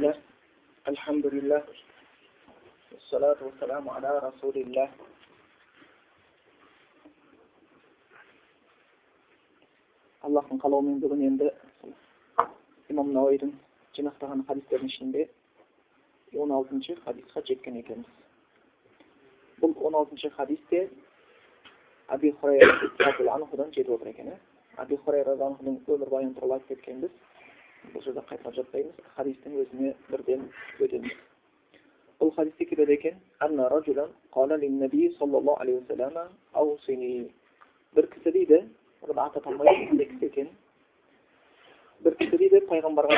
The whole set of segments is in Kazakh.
الله الحمد لله والصلاة والسلام على رسول الله аллахтың қалауымен бүгін енді имам науидің жинақтаған хадистердің ішінде он алтыншы хадисқа жеткен екенбіз бұл он алтыншы хадис те әби анхудан жетіп отыр екен иә әби хурайра өмірбаяны туралы айтып кеткенбіз бұл жерде қайталап жатпаймыз хадистің өзіне бірден өтеміз бұл хадисте келеді екен бір кісі дейді burada аты аталмайды не кісі екен бір кісі дейді пайғамбарға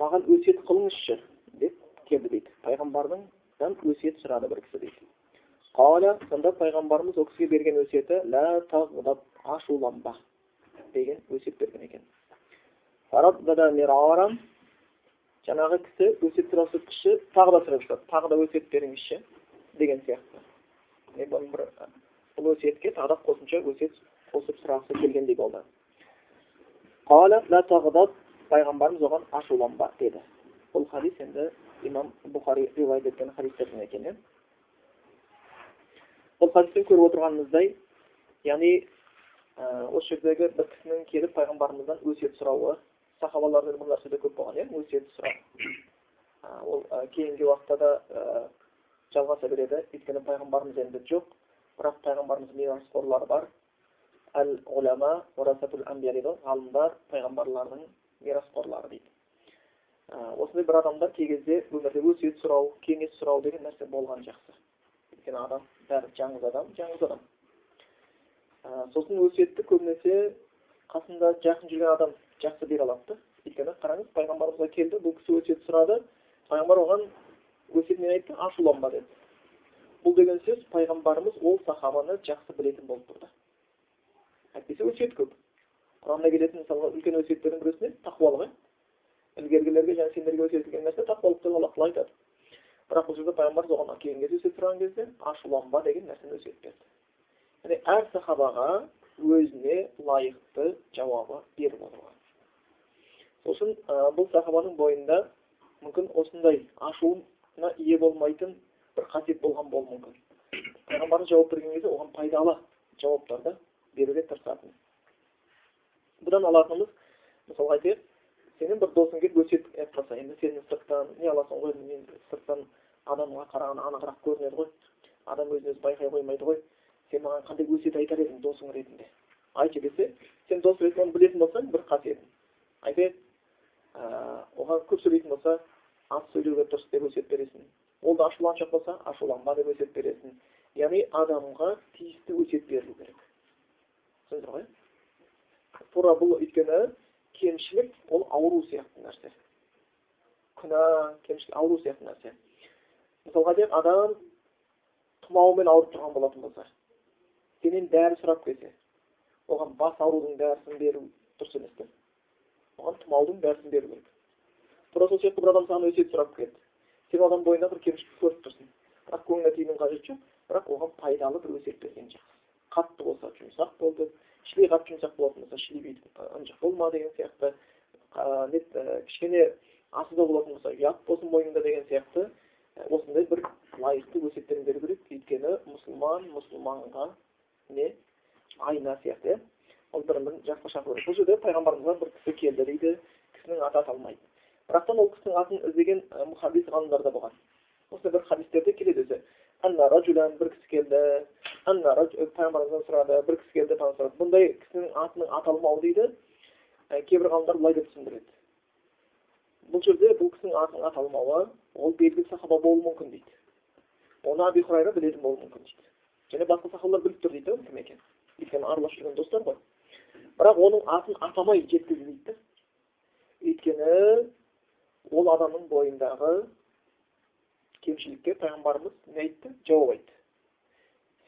маған өсиет қылыңызшы деп келді дейді пайғамбардан өсиет сұрады бір кісі дейді сонда пайғамбарымыз ол кісіге берген өсиеті ашуланба деген өсиет берген екен жаңағы кісі өсиет сұрасып кіші тағы да сұрап тағы да өсиет беріңізші деген сияқты бір бұл өсиетке тағы да қосымша өсиет қосып сұрағысы келгендей болды пайғамбарымыз оған ашуланба деді бұл хадис енді имам бұхари риуаят еткен хадистерден екен иә бұл хадистен көріп отырғанымыздай яғни осы жердегі бір кісінің келіп пайғамбарымыздан өсиет сұрауы. Сахабаларда бұл нәрсе көп болған иә өсиет сұрау. Ол кейінгі уақытта да жалғаса береді. Өйткені пайғамбарымыз енді жоқ. Бірақ пайғамбарымыздың мирасқорлары бар. Әл улама амбия дейді ғой ғалымдар пайғамбарлардың мирасқорлары дейді. Осындай бір адамдар кей кезде өмірде өсиет сұрау кеңес сұрау деген нәрсе болған жақсы. Өйткені адам бәрі жаңғыз адам жаңғыз адам. Сосын өсиетті көбінесе қасында жақын жүрген адам жақсы бере алады да. Өйткені қараңыз пайғамбарымызға келді бұл кісі өсиет сұрады. Пайғамбар оған өсиет не айтты? Ашуланба деді. Бұл деген сөз пайғамбарымыз ол сахабаны жақсы білетін болып тұрды. Әйтпесе өсиет көп. Құранда келетін мысалға үлкен өсиеттердің біреусі не тақуалық иә ілгергілерге және сендерге өсиет нәрсе тақуалық деп алла тағала айтады? Бірақ бұл жерде пайғамбарымыз оған келген кезде өсиет сұраған кезде ашуланба деген нәрсені өсиет берді. Яғни әр сахабаға өзіне лайықты жауабы беріп отырған сосын бұл сахабаның бойында мүмкін осындай ашуына ие болмайтын бір қасиет болған болуы мүмкін пайғамбарымыз жауап берген кезде оған пайдалы жауаптарды беруге тырысатын бұдан алатынымыз мысалға айтайық сенің бір досың келіп өсиет айтып қалса енді сен сырттан не аласың ғой мен сырттан адамға қарағанда анығырақ көрінеді ғой адам өзін өзі байқай қоймайды ғой сен маған қандай өсиет айтар едің досың ретінде айтшы десе сен дос ретінде білетін болсаң бір қасиетін айтайық оған көп сөйлейтін болса аз сөйлеуге тырыс деп өсиет бересің ол да ашуланшақ болса ашуланба деп өсиет бересің яғни адамға тиісті өсиет берілу керек түсіндіңіздер ғой тура бұл өйткені кемшілік ол ауру сияқты нәрсе күнә кемшілік ауру сияқты нәрсе мысалға айтайық адам тұмаумен ауырып тұрған болатын болса сенен дәрі сұрап келсе оған бас аурудың дәрісін беру дұрыс емес те оған тұмаудың дәрісін беру керек. Тура сол сияқты бір адам саған өсиет сұрап келді сен адам бойында бір кемшілік көріп тұрсың. Бірақ көңіліне тиюдің қажеті жоқ бірақ оған пайдалы бір өсиет берген жақсы. Қатты болса жұмсақ болды шіли қатты жұмсақ болатын болса шіли бүйтіп ынжық болма деген сияқты. Кішкене асыздау болатын болса ұят болсын мойныңда деген сияқты. Осындай бір лайықты өсиеттерін беру керек. Өйткені мұсылман мұсылманға не айна сияқты иә ол бірін бірін жақсы шақыру керек бұл жерде пайғамбарымызға бір кісі келді дейді кісінің аты аталмайды бірақтан ол кісінің атын іздеген мұхаддис ғалымдар да болған. Осы бір хадистерде келеді өзі. Анна бір кісі келді. Анна пайғамбарымыздан сұрады. Бір кісі келді сұрады бұндай кісінің атының аталмауы дейді кейбір ғалымдар былай деп түсіндіреді. Бұл жерде бұл кісінің атының аталмауы ол белгілі сахаба болуы мүмкін дейді. Оны аби хурайра білетін болуы мүмкін дейді. Және басқа сахабалар біліп тұр дейді кім екенін өйткені араласып жүрген достар ғой. Бірақ оның атын атамай жеткізді дейді өйткені ол адамның бойындағы кемшілікке пайғамбарымыз не айтты? Жауап айтты.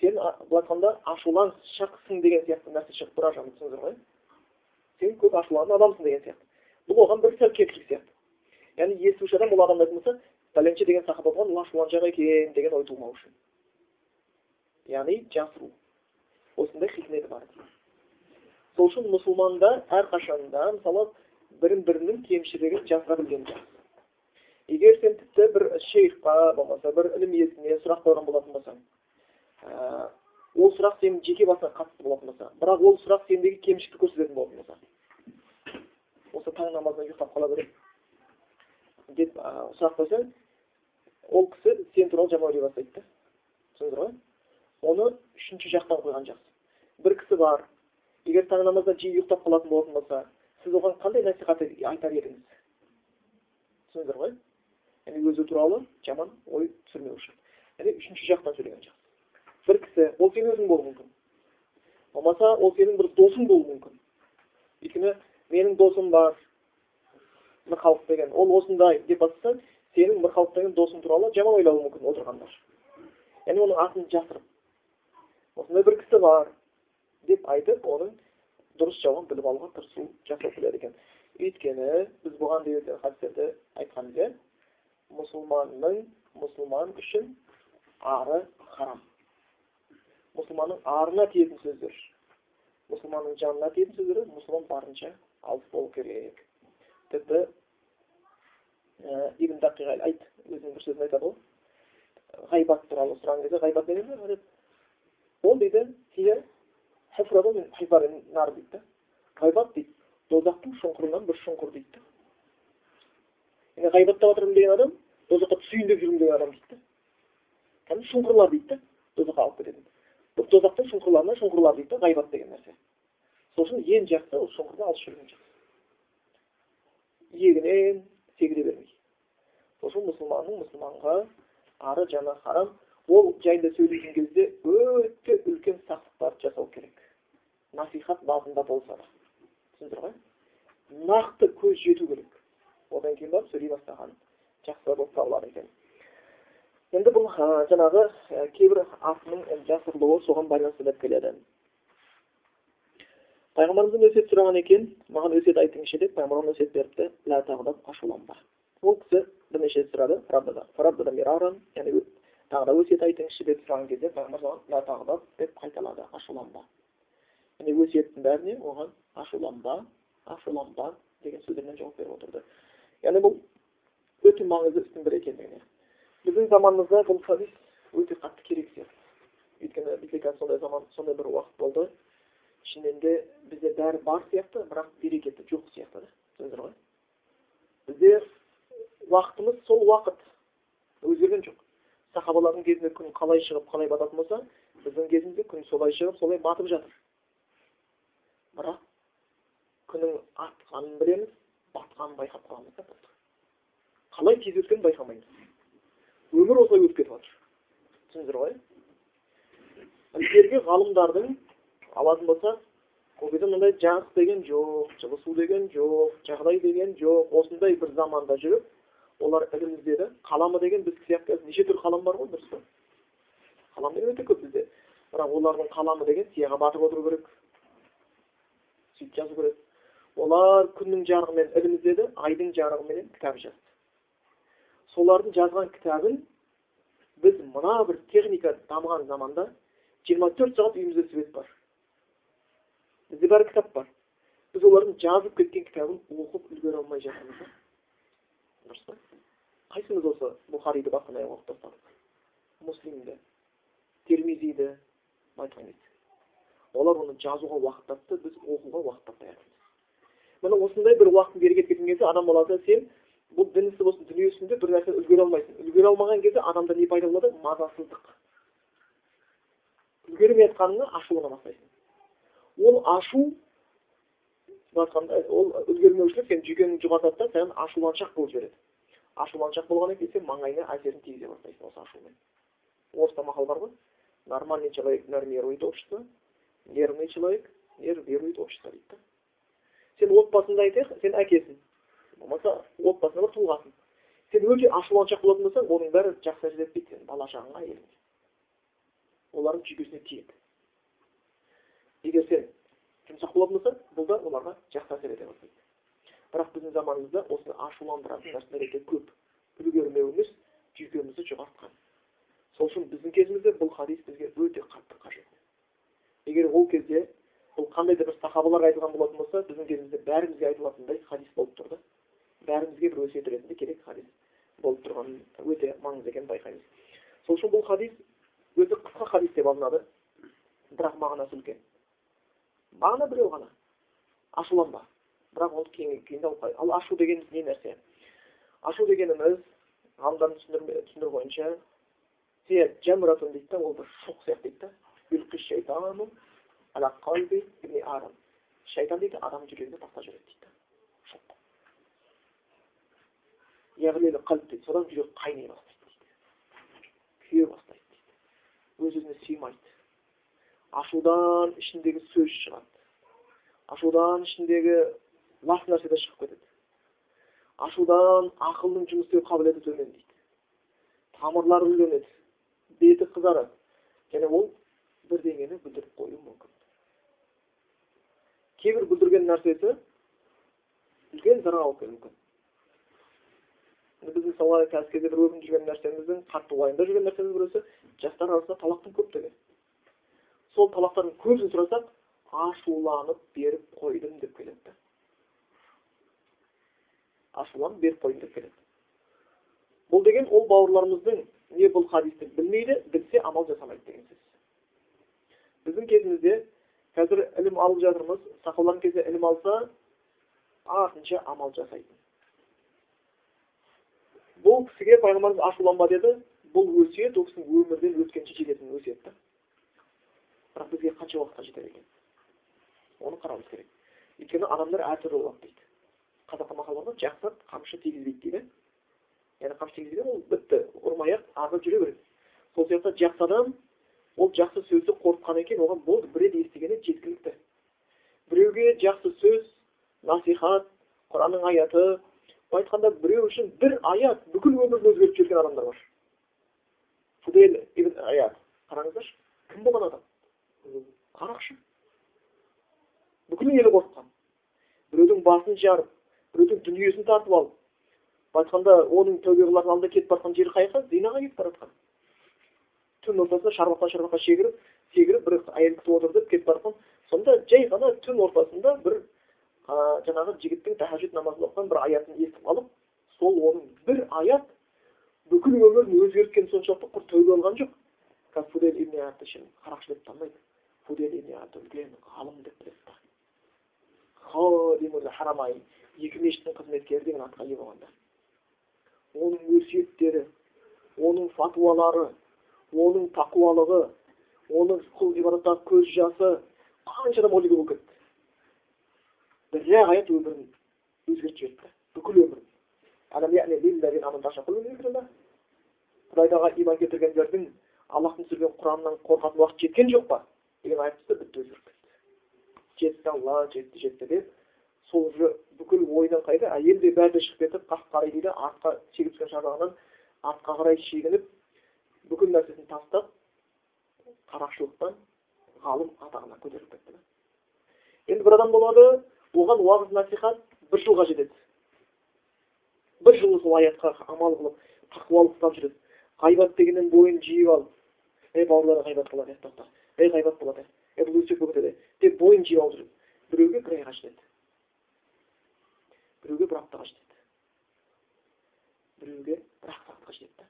Сен былай айтқанда ашуланшақсың деген сияқты нәрсе шығып тұр жағынан түсіндіңіздер ғой? Сен көп ашуланатын адамсың деген сияқты. Бұл оған бір сәл кемшілік сияқты. Яғни естуші адам бұл адамды айтатын болса пәленше деген сахаба болған ол ашуланшақ екен деген ой тумау үшін. Яғни жасыру осындай хикметі бар сол үшін мұсылмандар әрқашанда мысалы бірін бірінің кемшілігін жасыра білген жақсы егер сен тіпті бір шейхқа болмаса бір ілім иесіне сұрақ қойған болатын болсаң ә, ол сұрақ сенің жеке басыңа қатысты болатын болса бірақ ол сұрақ сендегі кемшілікті көрсететін болатын болса осы таң намазына ұйықтап қала беремін деп сұрақ қойсаң ол кісі сен туралы жаман ойлай бастайды да. Түсіндіңіздер ғой? Оны үшінші жақтан қойған жақсы бір кісі бар егер таң намазда жиі ұйықтап қалатын болатын болса сіз оған қандай насихат айтар едіңіз түсіндіңіздер ғой яғни өзі туралы жаман ой түсірмеу үшін яғни үшінші жақтан сөйлеген жақсы бір кісі ол сен өзің болуы мүмкін болмаса ол сенің бір досың болуы мүмкін өйткені менің досым бар мырхалық деген ол осындай деп бастаса сенің мырхалық деген досың туралы жаман ойлауы мүмкін отырғандар яғни оның атын жасырып осындай бір кісі бар деп айтып оның дұрыс жауабын біліп алуға тырысу жасау келеді екен өйткені біз бұған дейін хадистерде айтқанбыз иә мұсылманның мұсылман үшін ары харам мұсылманның арына тиетін сөздер мұсылманның жанына тиетін сөздер мұсылман барынша алыс болу керек тіпті ибн дақиға айт өзінің бір сөзін айтады ғой ғайбат туралы сұраған кезде ғайбат не дейді ол дейді нар дейді да ғайбат дейді дозақтың шұңқырынан бір шұңқыр дейді яғни ғайбаттап жатырмын деген адам дозаққа түсейін деп жүрмін деген адам дейді кәдімгі шұңқырлар дейді да дозаққа алып кететін бұл дозақтың шұңқырларына шұңқырлар дейді да ғайбат деген нәрсе сол үшін ең жақсы ол шұңқырдан алыс жүрген жақсы иегінен секіре бермей сол үшін мұсылманның мұсылманға ары жаны харам ол жайында сөйлеген кезде өте үлкен сақтықтарды жасау керек. Насихат бабында болса да. Түсіндіңіздер ғой? Нақты көз жету керек. Одан кейін барып сөйлей бастаған жақсы болып табылады екен. Енді бұл жаңағы кейбір атының жасырылуы соған байланысты деп келеді. Пайғамбарымыздан өсиет сұраған екен. Маған өсиет айтыңызшы деп пайғамбар өсиет беріпті. Ашуланба. Ол кісі бірнеше рет сұрады. Тағы да өсиет айтыңызшы деп сұраған кезде пайғамбар саған деп қайталады ашуланба яғни өсиеттің бәріне оған ашуланба ашуланба деген сөздермен жауап беріп отырды яғни бұл өте маңызды істің бірі екендігіне біздің заманымызда бұл хадис өте қатты керек сияқты өйткені бізде қазір сондай заман сондай бір уақыт болды шынымен де бізде бәрі бар сияқты бірақ берекеті жоқ сияқты да түсіндіңіздер ғой бізде уақытымыз сол уақыт өзгерген жоқ сахабалардың кезінде күн қалай шығып қалай бататын болса біздің кезімізде күн солай шығып солай батып жатыр. Бірақ күннің атқанын білеміз батқанын байқап қаламыз да қалай тез өткенін байқамаймыз. Өмір осылай өтіп кетіп жатыр. Түсіндіңіздер ғой? Ілгергі ғалымдардың алатын болсақ ол кезде мындай жарық деген жоқ жылысу деген жоқ жағдай деген жоқ осындай бір заманда жүріп олар ілім іздеді қаламы деген біз сияқты қазір неше түрлі қалам бар ғой дұрыс па қалам деген өте көп бізде бірақ олардың қаламы деген сияға батып отыру керек сөйтіп жазу керек олар күннің жарығымен ілім іздеді айдың жарығыменен кітап жазды солардың жазған кітабын біз мына бір техника дамыған заманда жиырма төрт сағат үйімізде свет бар бізде бәрі кітап бар біз олардың жазып кеткен кітабын оқып үлгере алмай жатырмыз дұрыс па қайсымыз осы бұхариді бастан аяқ оқып тастадық муслимді термизиді олар оны жазуға уақыт тапты біз оқуға уақыт таппай жатырмыз міне осындай бір уақыттың бері кеткен кезде адам баласы сен бұл дін ісі болсын дүние ісінде бір нәрсені үлгере алмайсың үлгере алмаған кезде адамда не пайда болады мазасыздық үлгермей жатқаныңа ашулана бастайсың ол ашу айтқанда ол үлгермеушілік сенің жүйкеңді жұбатады да саған ашуланшақ болып жібереді ашуланшақ болғаннан кейін сен маңайына әсерін тигізе бастайсың осы ашумен орыста мақал бар ғой нормальный человек нормирует общество нервный человек нервирует общество дейді да сен отбасында айтайық сен әкесің болмаса отбасында бір тұлғасың сен өте ашуланшақ болатын болсаң оның бәрі жақсы әсер етпейді сенің бала шағаңа әйеліңе олардың жүйкесіне тиеді егер сен болатын болсаң бұл да оларға жақсы әсер ете бастайды бірақ біздің заманымызда осыны ашуландыратын нәрселер өте көп үлгермеуіміз жүйкемізді жұғартқан сол үшін біздің кезімізде бұл хадис бізге өте қатты қажет егер ол кезде бұл қандай да бір сахабаларға айтылған болатын болса біздің кезімізде бәрімізге айтылатындай хадис болып тұр да бәрімізге бір өсиет ретінде керек хадис болып тұрғанын өте маңызды екенін байқаймыз сол үшін бұл хадис өте қысқа хадис деп алынады бірақ мағынасы үлкен мағына біреу ғана. Ашуланба. Бірақ оны кейін алып ал ашу дегеніміз не нәрсе? Ашу дегеніміз ғалымдардың түсіндіру бойынша дейді да ол бір шоқ сияқты дейді да шайтан дейді адам жүрегіне тастап жібереді дейді дейді. Содан жүрек қайнай бастайды дейді күйе бастайды дейді өз өзіне сыймайды. Ашудан ішіндегі сөз шығады ашудан ішіндегі лас нәрсе де шығып кетеді ашудан ақылдың жұмыс істеу қабілеті төмендейді тамырлары үрленеді беті қызарады және ол бірдеңені бүлдіріп қоюы мүмкін кейбір бүлдірген нәрсесі үлкен зарар алып келуі мүмкін біз мысалға қазіргі кезде бір өкініп жүрген нәрсеміздің қатты уайымдап жүрген нәрсеміздің біреусі жастар арасында талақтың көптігі сол талақтардың көбісін сұрасақ ашуланып беріп қойдым деп келеді. Ашуланып беріп қойдым деп келеді. Бұл деген ол бауырларымыздың не бұл хадисті білмейді білсе амал жасамайды деген сөз. Біздің кезімізде қазір ілім алып жатырмыз сахабалардың кезінде ілім алса артынша амал жасайтын. Бұл кісіге пайғамбарымыз ашуланба деді бұл өсиет ол кісінің өмірден өткенше жететін өсиет бірақ бізге қанша уақытқа жетер екен? Оны қарауымыз керек. Өйткені адамдар әртүрлі болады дейді. Қазақта мақал бар ғой жақсы қамшы тигізбейді дейді. Яғни қамшы тигізбейді ол бітті ұрмай ақ ағып жүре береді. Сол сияқты жақсы адам ол жақсы сөзді қорытқан екен оған болды бір рет естігені жеткілікті. Біреуге жақсы сөз насихат құранның аяты айтқанда біреу үшін бір аят бүкіл өмірін өзгертіп жіберген адамдар бар. Фудель аят қараңыздаршы кім болған адам? Қарақшы. Бүкіл елі қорыққан. Біреудің басын жарып біреудің дүниесін тартып алып былай айтқанда оның тәубе қылардың алдында кетіп бара жатқан жері қай жаққа зинаға кетіп бара жатқан. Түн ортасында шарбақтан шарбаққа шегіріп секіріп бір әйел күтіп отыр деп кетіп бара жатқан. Сонда жай ғана түн ортасында бір жаңағы жігіттің тәхажүд намазын оқыған бір аятын естіп алып сол оның бір аят бүкіл өмірін өзгерткен соншалықты құр тәубе қылған жоқ. Қарақшы деп танымайды. Ибн үлкен ғалым деп біледі да харамай екі мешіттің қызметкері деген атқа ие болғанда оның өсиеттері оның фатуалары оның тақуалығы оның құл ғибадаттағы көз жасы қанша адам болып кетті бір ақ аят өмірін өзгертіп жіберді бүкіл өмірін құдай тағала иман келтіргендердің аллахтың түсірген құранынан қорқатын уақыт жеткен жоқ па деген түсті бітті кетті жетті алла жетті жетті деп сол уже бүкіл ойдан қайда әйел де бәрі де шығып кетіп қақ қарай дейді артқа шегіп түскен шабағынан артқа қарай шегініп бүкіл нәрсесін тастап қарақшылықтан ғалым атағына көтеріліп кетті енді бір адам болады оған уағыз насихат бір жылға жетеді бір жыл сол аятқа амал қылып тақуалық ұстап жүреді ғайбат дегеннен бойын жиып алып ей бауырлар ғайбат ей ғайбат болады өсек кетеді деп бойын жиып алып жүреді біреуге бір айға жетеді біреуге бір аптаға жетеді біреуге бір ақ сағатқа жетеді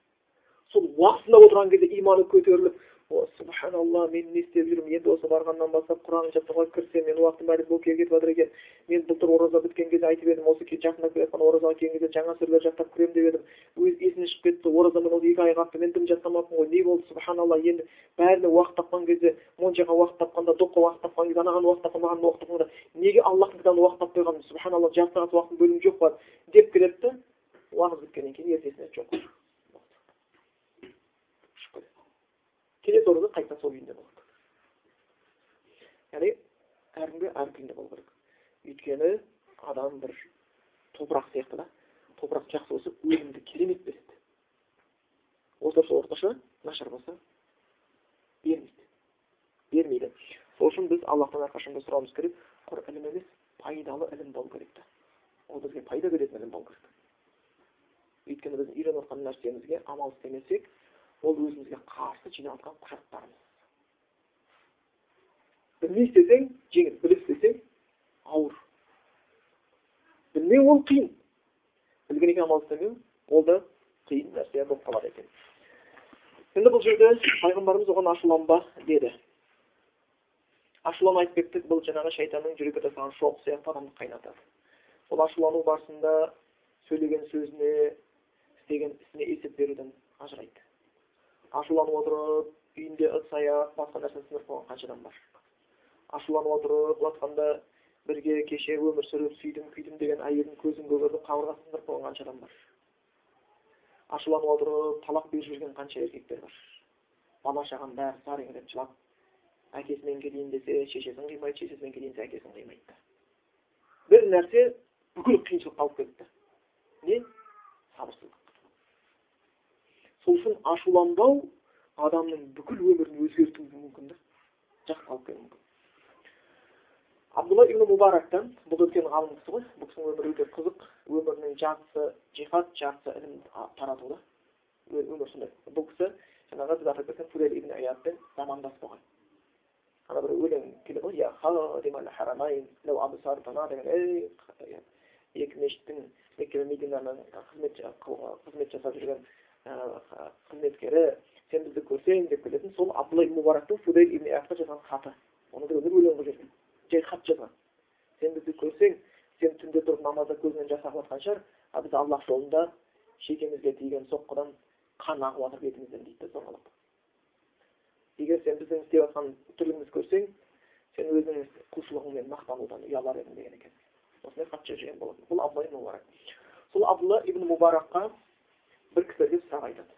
сол уақытында отырған кезде иманы көтеріліп субханалла мен не істеп жүрмін енді осы барғаннан бастап құран жаттауға кірсем мен уақытым бәрі болып кетіп жатыр екен мен былтыр ораза біткен кезде айтып едім осы жақындап келе жатқан оразаға келген кезде жаңа сүрелер жаттап кіремін деп едім. Өз есіне шығып кетті оразамен ол екі ай қалыпты мен дым жаттамаппын ғой. Не болды субханалла енді бәріне уақыт тапқан кезде моншаға уақыт тапқанда допқа уақыт тапқан кезде анаған уақыт тапқан маған уақыт тапқанда неге аллахтың кітабына уақыт таппай қалдым субханалла жарты сағат уақытым бөлім жоқ па деп келеді да уағыз біткеннен кейін ертесіне жоқ. Келесі ораза қайтадан сол күйінде болады яғни әркімге әр күйінде болу керек өйткені адам бір топырақ сияқты да топырақ жақсы болса өнімді керемет береді орташа орташа нашар болса бермейді бермейді сол үшін біз аллахтан әрқашан да сұрауымыз керек құр ілім емес пайдалы ілім болу керек та ол бізге пайда беретін ілім болу керек өйткені біз үйреніп жатқан нәрсемізге амал істемесек ол өзімізге қарсы жинап жатқан құжаттарымыз білмей істесең жеңіл. Біліп істесең ауыр. Білмеу ол қиын. Білгеннен кейін амал істемеу ол да қиын нәрсе болып қалады екен. Енді бұл жерде пайғамбарымыз оған ашуланба деді. Айтып кеттік бұл жаңағы шайтанның жүрекке тастаған шоқ сияқты адамды қайнатады. Сол ашулану барысында сөйлеген сөзіне істеген ісіне есеп беруден ажырайды. Ашуланып отырып үйінде ыдыс аяқ басқа нәрсе сындырып қойған қанша бар? Ашуланып отырып жатқанда бірге кеше өмір сүріп сүйдім күйдім деген әйелін көзін көгертіп қабырғасын сындырып қойған қанша адам бар? Ашуланып отырып талақ беріп жүрген қанша еркектер бар? Бала шағаның бәрі зар еңіреп жылап әкесімен келейін десе шешесін қимайды шешесімен келейін десе әкесін қимайды. Бір нәрсе бүкіл қиыншылыққа алып кетті. Не? Сабырсыздық. Сол үшін ашуланбау адамның бүкіл өмірін өзгертуі мүмкін да. Жақсы алып келуі мүмкін. Абдулла ибн мубарактан бұл үлкен ғалым кісі ғой. Бұл кісінің өмірі өте қызық. Өмірінің жартысы жихад жартысы ілім таратуда өмір сондай. Бұл кісі жаңағы біз атап кеткен фудел ибн аядпен замандас болған ана бір өлең келеді ғой екі мешіттің мекке мединаның қызмет жасап жүрген қызметкері сен бізді көрсең деп келетін сол абдулла ибн мубарактың фудейл ибн иясқа жазған хаты. Оны біреулер өлең қылып жіберген. Жай хат жазған. Сен бізді көрсең сен түнде тұрып намазда көзіңнен жас ағып жатқан шығар а біз аллах жолында шекемізге тиген соққыдан қан ағып жатыр бетімізден дейді да зорлап егер сен біздің істеп жатқан тірлігімізді көрсең сен өзің құлшылығыңмен мақтанудан ұялар едің деген екен осындай хат жүрген болатын. Бұл абдулла мубарак. Сол абдулла ибн мубаракқа айтады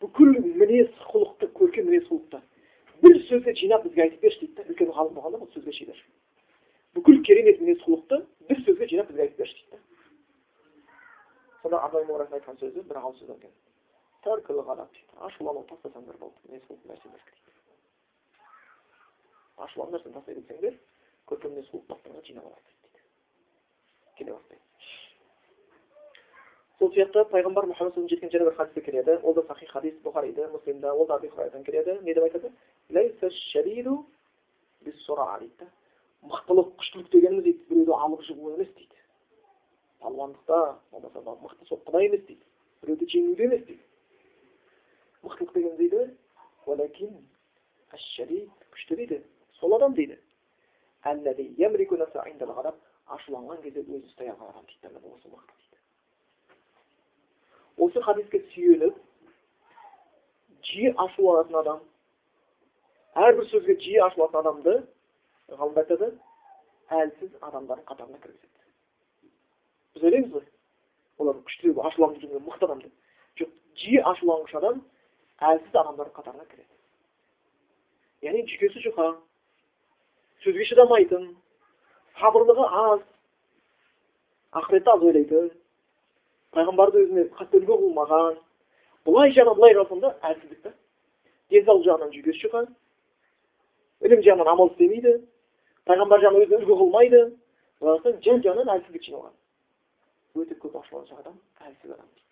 бүкіл мінез құлықты көркем мінез құлықты бір сөзде жинап бізге айтып берші дейді да үлкен ғалым болғанда бұл сөзге шебер бүкіл керемет мінез құлықты бір сөзге жинап бізге айтып абай мұрат айтқан бір ауыз сөз екен тәркіл ғадап дейді болды мінез кетсеңдер көркем мінез құлықтарды жинап алады дейді келе бастайды сол сияқты пайғамбар мұхаммад жеткен және бір хадисте келеді ол да сахи хадис бұхариде муслимда ол да аби келеді не деп айтады дейді да мықтылық күштілік дегеніміз дейді біреуді алып жығу емес дейді палуандықта болмаса мықты соққыда емес дейді біреуді жеңуде емес дейді мықтылық деген дейді күшті дейді сол адам дейді ашуланған кезде өзі ұстай алған дейді осы осы хадиске сүйеніп жиі ашуланатын адам әрбір сөзге жиі ашуланатын адамды ғалымдар айтады әлсіз адамдардың қатарына кіргізеді. біз ойлаймыз ғой олар күшті ашуланып жүрген мықты адам деп жоқ жиі ашуланғыш адам әлсіз адамдардың қатарына кіреді. яғни жүйкесі жұқа сөзге шыдамайтын сабырлығы аз ақыретті аз ойлайды. Пайғамбарды өзіне қатты үлгі қылмаған былай жағынан былай қарасаң да әлсіздік та. Денсаулық жағынан жүйкесі жұқа ілім жағынан амал істемейді пайғамбар жағынан өзіне үлгі қылмайды. Былай қарасаң жан жағынан әлсіздік жиналған. Өте көп ашуланшақ адам әлсіз адам дейді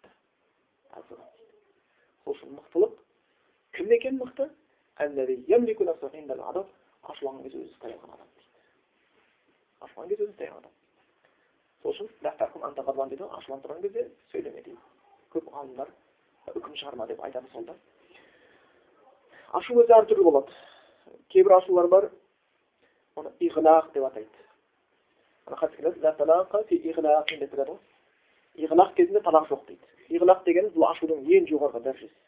сол үшін мықтылық кім екен мықты? Ашуланған кезде өзі ұстай алған адам дейді ашуланған кезде өзі ұстай алған адам сол үшін дейді ашуланып тұрған кезде сөйлеме дейді көп ғалымдар үкім шығарма деп айтады сол да ашу өзі әртүрлі болады кейбір ашулар бар оны иғлақ деп атайды иғлақ кезінде талақ жоқ дейді иғлақ дегеніміз бұл ашудың ең жоғарғы дәрежесі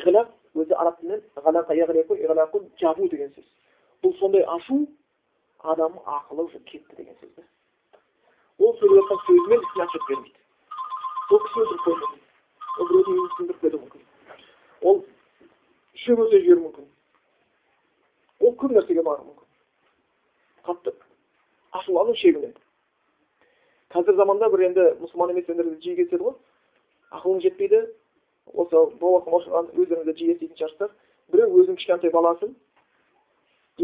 иғлақ өзі араб тілінен жабу деген сөз бұл сондай ашу адамның ақылы уже кетті деген сөз да ол сөйлеп жатқан сөзімен ісіне отчет бермейді. Ол кісі өлтіріп қоюы мүмкін ол біреудің үйін сындырып кетуі мүмкін. Ол шөп өте жіберуі мүмкін. Ол көп нәрсеге баруы мүмкін. Қатты ашулану шегіне. Қазір заманда бір енді мұсылман еместер жиі кездеседі ғой. Ақылың жетпейді. Осы оқыған өздеріңіз де жиі еститін шығарсыздар. Біреу өзінің кішкентай баласын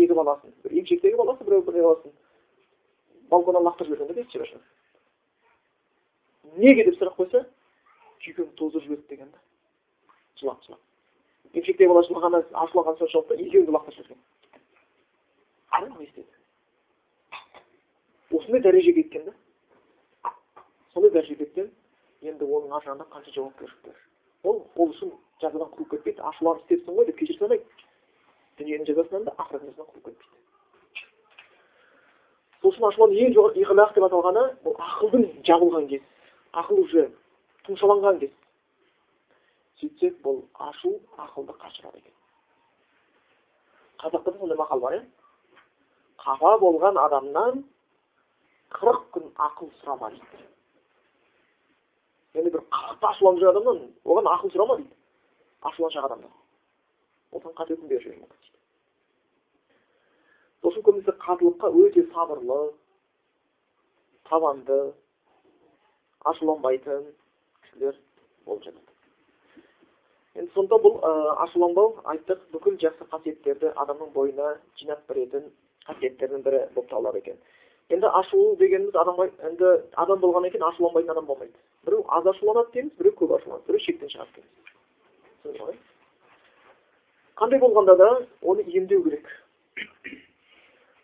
екі баласын. Бір емшектегі баласы біреу бір баласын. Балконнан лақтырып жіберген да бесік неге деп сұрақ қойса жүйкем тоздырып жіберді деген да. Жылап жылап. Емшектей бала жылағаны ашуланған соншалықты екеуін де лақтырып жіберген. Қараңыз не осындай дәрежеге жеткен да. Сондай дәрежеге жеткен енді оның ар жағында қанша жауапкершілік бар ол ол үшін жазадан құтылып кетпейді. Ашуланып істепсің ғой деп кешіре салмайды дүниенің жазасынан да ақырет жазасынан құтылып сол үшін ашулану ең жоғары иғлақ деп аталғаны бұл ақылдың жабылған кез ақыл уже тұмшаланған кез. Сөйтсек бұл ашу ақылды қашырады екен. Қазақта да сондай мақал бар иә? Қапа болған адамнан қырық күн ақыл сұрама дейді. Яғни бір қатты ашуланып жүрген адамнан оған ақыл сұрама дейді? Ашуланшақ адамнан. Қате үкім беріп жіберуі мүмкін дейді. Үшін көбінесе қатылыққа өте сабырлы табанды ашуланбайтын кісілер болып жатады. Енді сонда бұл ашуланбау айттық бүкіл жақсы қасиеттерді адамның бойына жинап беретін қасиеттердің бірі болып табылады екен. Енді ашулы дегеніміз адамға енді адам болғаннан кейін ашуланбайтын адам болмайды. Біреу аз ашуланады дейміз біреу көп ашуланады біреу шектен шығады дейміз. Қандай болғанда да оны емдеу керек.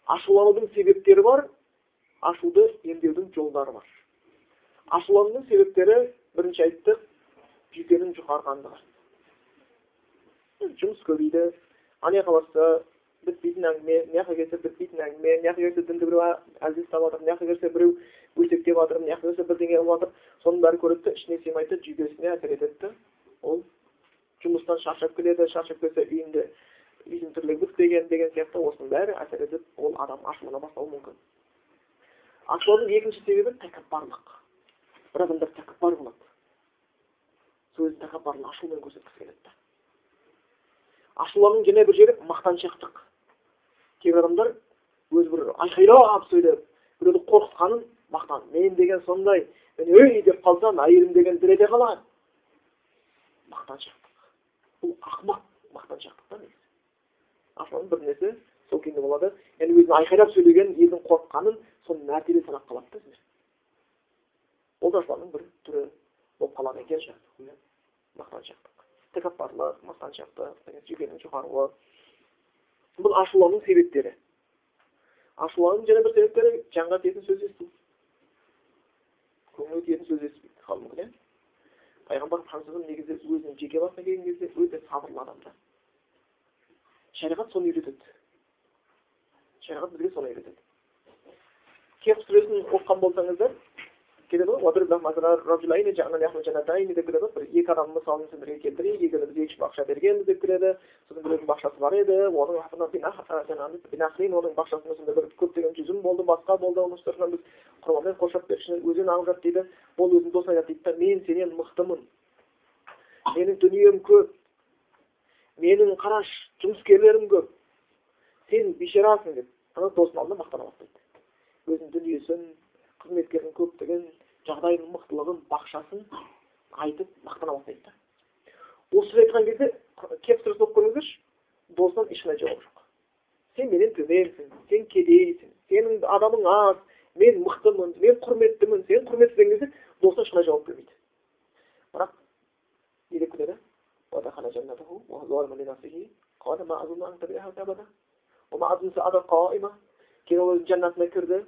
Ашуланудың себептері бар ашуды емдеудің жолдары бар. Ашуланудың себептері бірінші айттық жүйкенің жұқарғандығы жұмыс көбейді анаяққа барса бітпейтін әңгіме мына жаққа келсе бітпейтін әңгіме мына жаққа келсе дінді біреу әлсіз ұстап жатыр мына жаққа келсе біреу өсектеп жатыр мына жаққа келсе бірдеңе қылып жатыр. Соның бәрі көреді да ішіне сыймайды жүйкесіне әсер етеді. Ол жұмыстан шаршап келеді шаршап келсе үйінде үйдің тірлігі бітпеген деген сияқты осының бәрі әсер етіп ол адам ашулана бастауы мүмкін. Ашулаудың екінші себебі тәкаппарлық. Бір адамдар тәкаппар болады. Сол өзінің тәкаппарлығын ашумен көрсеткісі келеді да ашуланудың және бір жері мақтаншақтық. Кейбір адамдар өзі бір айқайлап сөйлеп біреуді қорқытқанын мақтан мен деген сондай мен өй! деп қалсам әйелім деген дір ете қалады. Мақтаншақтық бұл ақымақ мақтаншақтық та негізі ашулану бір нәрсе сол күйінде болады яғни өзін айқайлап сөйлеген елдің қорыққанын соны мәртебе санап қалады да ол да ашуланудың бір түрі болып қалады екен мақтаншақтық тәкаппарлық мақтаншақтық жүйкенің жұқаруы бұл ашуланудың себептері ашуланудың және бір себептері жанға тиетін сөз есту көңілге тиетін сөз естімейді халқымыз иә пайғамбар пайғамбарымыз негізі өзінің жеке басына келген кезде өте сабырлы адам да шариғат соны үйретеді шариғат бізге соны үйретеді кехф сүресін оқыған болсаңыздар кетеді ғой деп келеді ғой бір екі адамның мысалын сендерге келтірейік екеуміз екі үш бақша бергенбіз деп келеді сосын біреудің бақшасы бар еді оның жаңағы оның бақшасында сондай бір көптеген жүзім болды басқа болды оның үстінен біз құрбанмен қоршап берші өзен ағып жатыр дейді ол өзінің досына айтады дейді да мен сенен мықтымын менің дүнием көп менің қараш жұмыскерлерім көп сен бейшарасың деп ана досының алдында мақтана бастайды өзінің дүниесін қызметкердің көптігін жағдайының мықтылығын бақшасын айтып мақтана бастайды. Да осы сөз айтқан кезде келіп дұрыс оқып көріңіздерші досынан ешқандай жауап жоқ. Сен менен төменсің сен кедейсің сенің адамың аз мен мықтымын мен құрметтімін. Сен құрметсіз деген кезде досына ешқандай жауап бермейді бірақ не деп кетеді кейін ол жәннатына кірді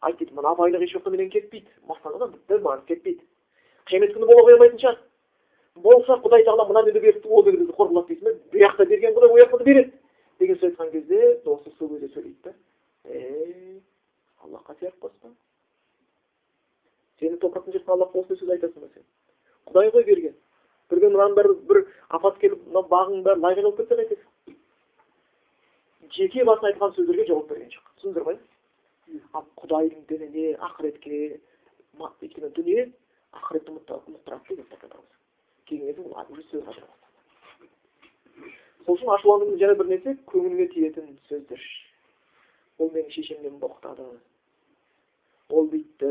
айтты дейді мына байлық еш уақытта менен кетпейді мақтанған бітті маған кетпейді қиямет күні бола қоймайтын шығар болса құдай тағала мына дүниеде беріпті ол жерде қор дейсің ба бұл жақта берген құдай ол жақта да береді деген сөз айтқан кезде досы сол кезде сөйлейді да е аллахқа серік қоспа сені топырақтан жерткен аллах осындай сөз айтасың ба сен құдай ғой берген бірден мынаның бәрі бір апат келіп мына бағың бәрі лай болып кетсе қайтесің жеке басына айтқан сөздерге жауап берген жоқ түсіндіңдер ма ал құдайдың дініне ақыретке өйткені дүние ақыретті ұмыттырады деген кейін кезде ол уже сөз сол үшін ашуланудың және бір нәрсе көңіліңе тиетін сөздер. Ол менің шешемнен боқтады. Ол бүйтті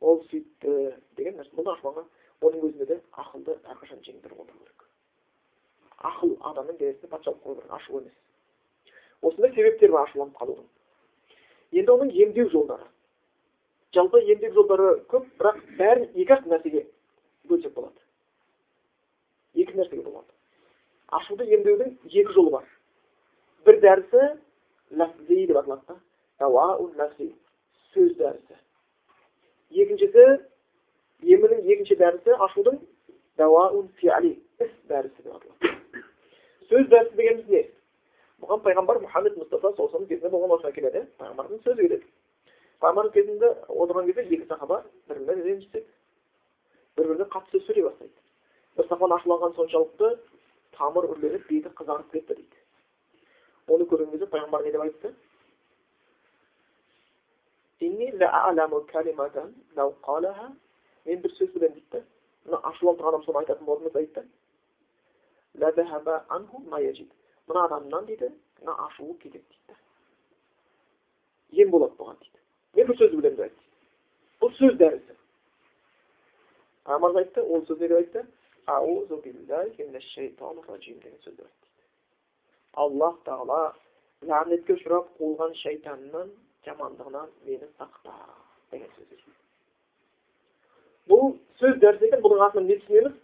ол сөйтті деген нәрсе. Бұл ашуланған оның өзінде де ақылды әрқашан жеңдіріп отыру керек. Ақыл адамның денесіне патшалық қылу ашу емес. Осындай себептер бар ашуланып қалудың. Енді оның емдеу жолдары. Жалпы емдеу жолдары көп бірақ бәрін екі ақ нәрсеге бөлсек болады. Екі нәрсеге болады. Ашуды емдеудің екі жолы бар. Бір дәрісі ләфзи деп аталады да. Сөз дәрісі. Екіншісі емінің екінші дәрісі ашудың дауаун фиали іс дәрісі деп аталады. Сөз дәрісі дегеніміз не? Бұған пайғамбар мұхаммед мұстафа саллаллаху кезінде болған оқиға келеді пайғамбардың сөзі келеді пайғамбардың кезінде отырған кезде екі сахаба бір бірімен ренжіседі бір біріне қатты сөз сөйлей бастайды бір сахабаның ашуланғаны соншалықты тамыр үрленіп беті қызарып кетті дейді оны көрген кезде пайғамбар не деп айтты мен бір сөз білемін дейді мына ашуланып тұрған адам соны айтатын болатын болса айтты мына адамнан дейді мына ашуы кетеді дейді ем болады бұған дейді мен бір сөз білемін деп айтты бұл сөз дәрісі пайғамбарымыз айтты ол сөз деп айтты деген сөзді аллах тағала ләнетке ұшырап қуылған шайтаннан жамандығынан мені сақта деген сөз бұл сөз дәріс екен бұның артынан не түсінеміз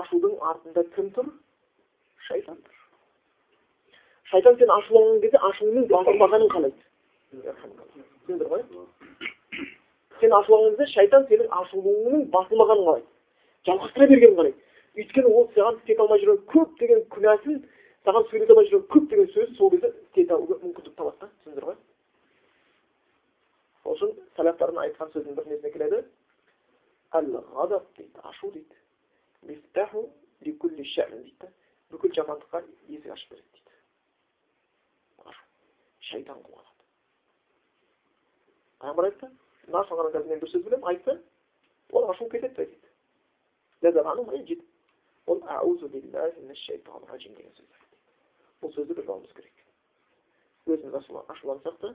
ашудың артында кім тұр шайтан тұр шайтан сен ашуланған кезде ашуыңның басылмағанын қалайды түсіндір ғой сен ашуланған кезде шайтан сенің ашулуыңның басылмағанын қалайды жалғастыра бергенін қалайды өйткені ол саған істете алмай жүрген көптеген күнәсін саған сөйлете алмай жүрген көптеген сөз сол кезде істете алуға мүмкіндік табады да түсіндіңдер ғой сол үшін сәләфтардың айтқан сөзінің бір несіне келеді ғадап дейді ашу дейді мифтаху дейді бүкіл жамандыққа есік ашып береді шайтан қуанады пайғамбар айтты мына ашылғаннан қазір бір сөз білемін айтса ол ашу кетеді дейді биллахи деген сөз бұл сөзді біліп керек өзіміз ашулансақ та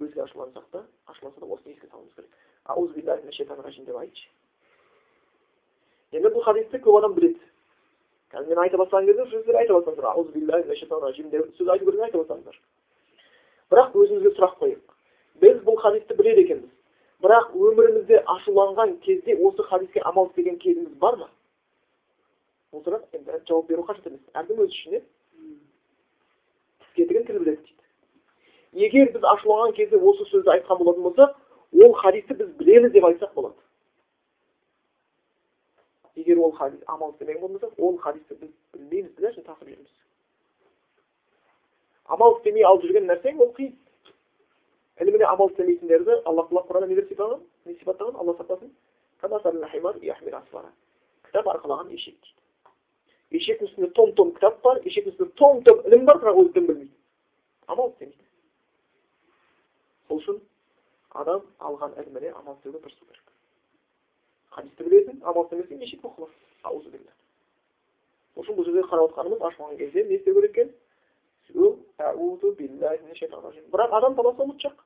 өзге ашулансақ та ашуланса да осыны еске салуымыз керек деп айтшы енді бұл хадисті көп адам біледі қазір мен айта бастаған кезде сөздер айта бастаңыздар деп сөз айту керек айта бастаңыздар бірақ өзімізге сұрақ қояйық. Біз бұл хадисті біледі екенбіз. Бірақ өмірімізде ашуланған кезде осы хадиске амал істеген кезіміз бар ма? Бұл сұрақ енді жауап беру қажет емес. Әркім өз иә тіс тіл біледі дейді. Егер біз ашуланған кезде осы сөзді айтқан болатын болсақ ол хадисті біз білеміз деп айтсақ болады. Егер ол хадис амал істемеген болмасақ ол хадисті біз білмейміз. Амал істемей алып жүрген нәрсең ол қиын. Іліміне амал істемейтіндерді алла тағала құранда не деп сипаттаған не сипаттаған? Алла сақтасын кітап арқалаған ешек дейді. Ешектің үстінде том том кітап бар ешектің үстінде том том ілім бар бірақ ол дін білмейді. Амал істемейді сол үшін адам алған іліміне амал істеуге тырысу керек хадисті білесің амал істемесең неше құлақ сол үшін бұл жерде қарап отқанымыз ашылған кезде не істеу керек екен? Бірақ адам баласы ұмытшақ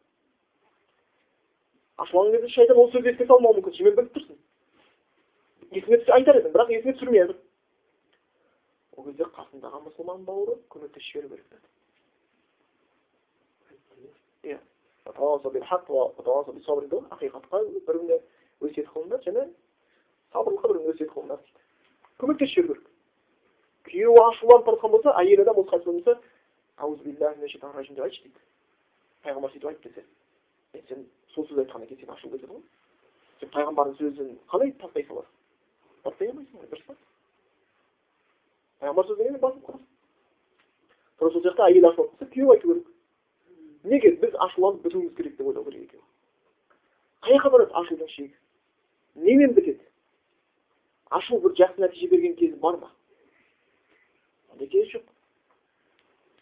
ашуланған кезде шайтан ол сөзді еске салмауы мүмкін сен біліп тұрсың есіңе түссе айтар едің бірақ есіңе түсірмей жатыр ол кезде қасындағы мұсылман бауыры көмектесіп жіберу керек ақиқатқа бір біріне өсиет қылыңдар және сабырлыққа бір біріне өсиет қылыңдар дейді көмектесіп жіберу керек күйеуі ашуланып бара жатқан болса әйел адам осы болса деп айтшы дейді пайғамбар сөйтіп айтты десе сен сол сөз айтқаннан кейін сен ашуың кетеді ғой сен пайғамбардың сөзін қалай тастай саласың тастай алмайсың ғой дұрыс па пайғамбар сөзінен басып қаласың тура сол сияқты әйел ашуланып қалса күйеуі айту керек неге біз ашуланып бітуіміз керек деп ойлау керек екен қай жаққа барады ашудың шегі немен бітеді ашу бір жақсы нәтиже берген кезі бар ма ондай кез жоқ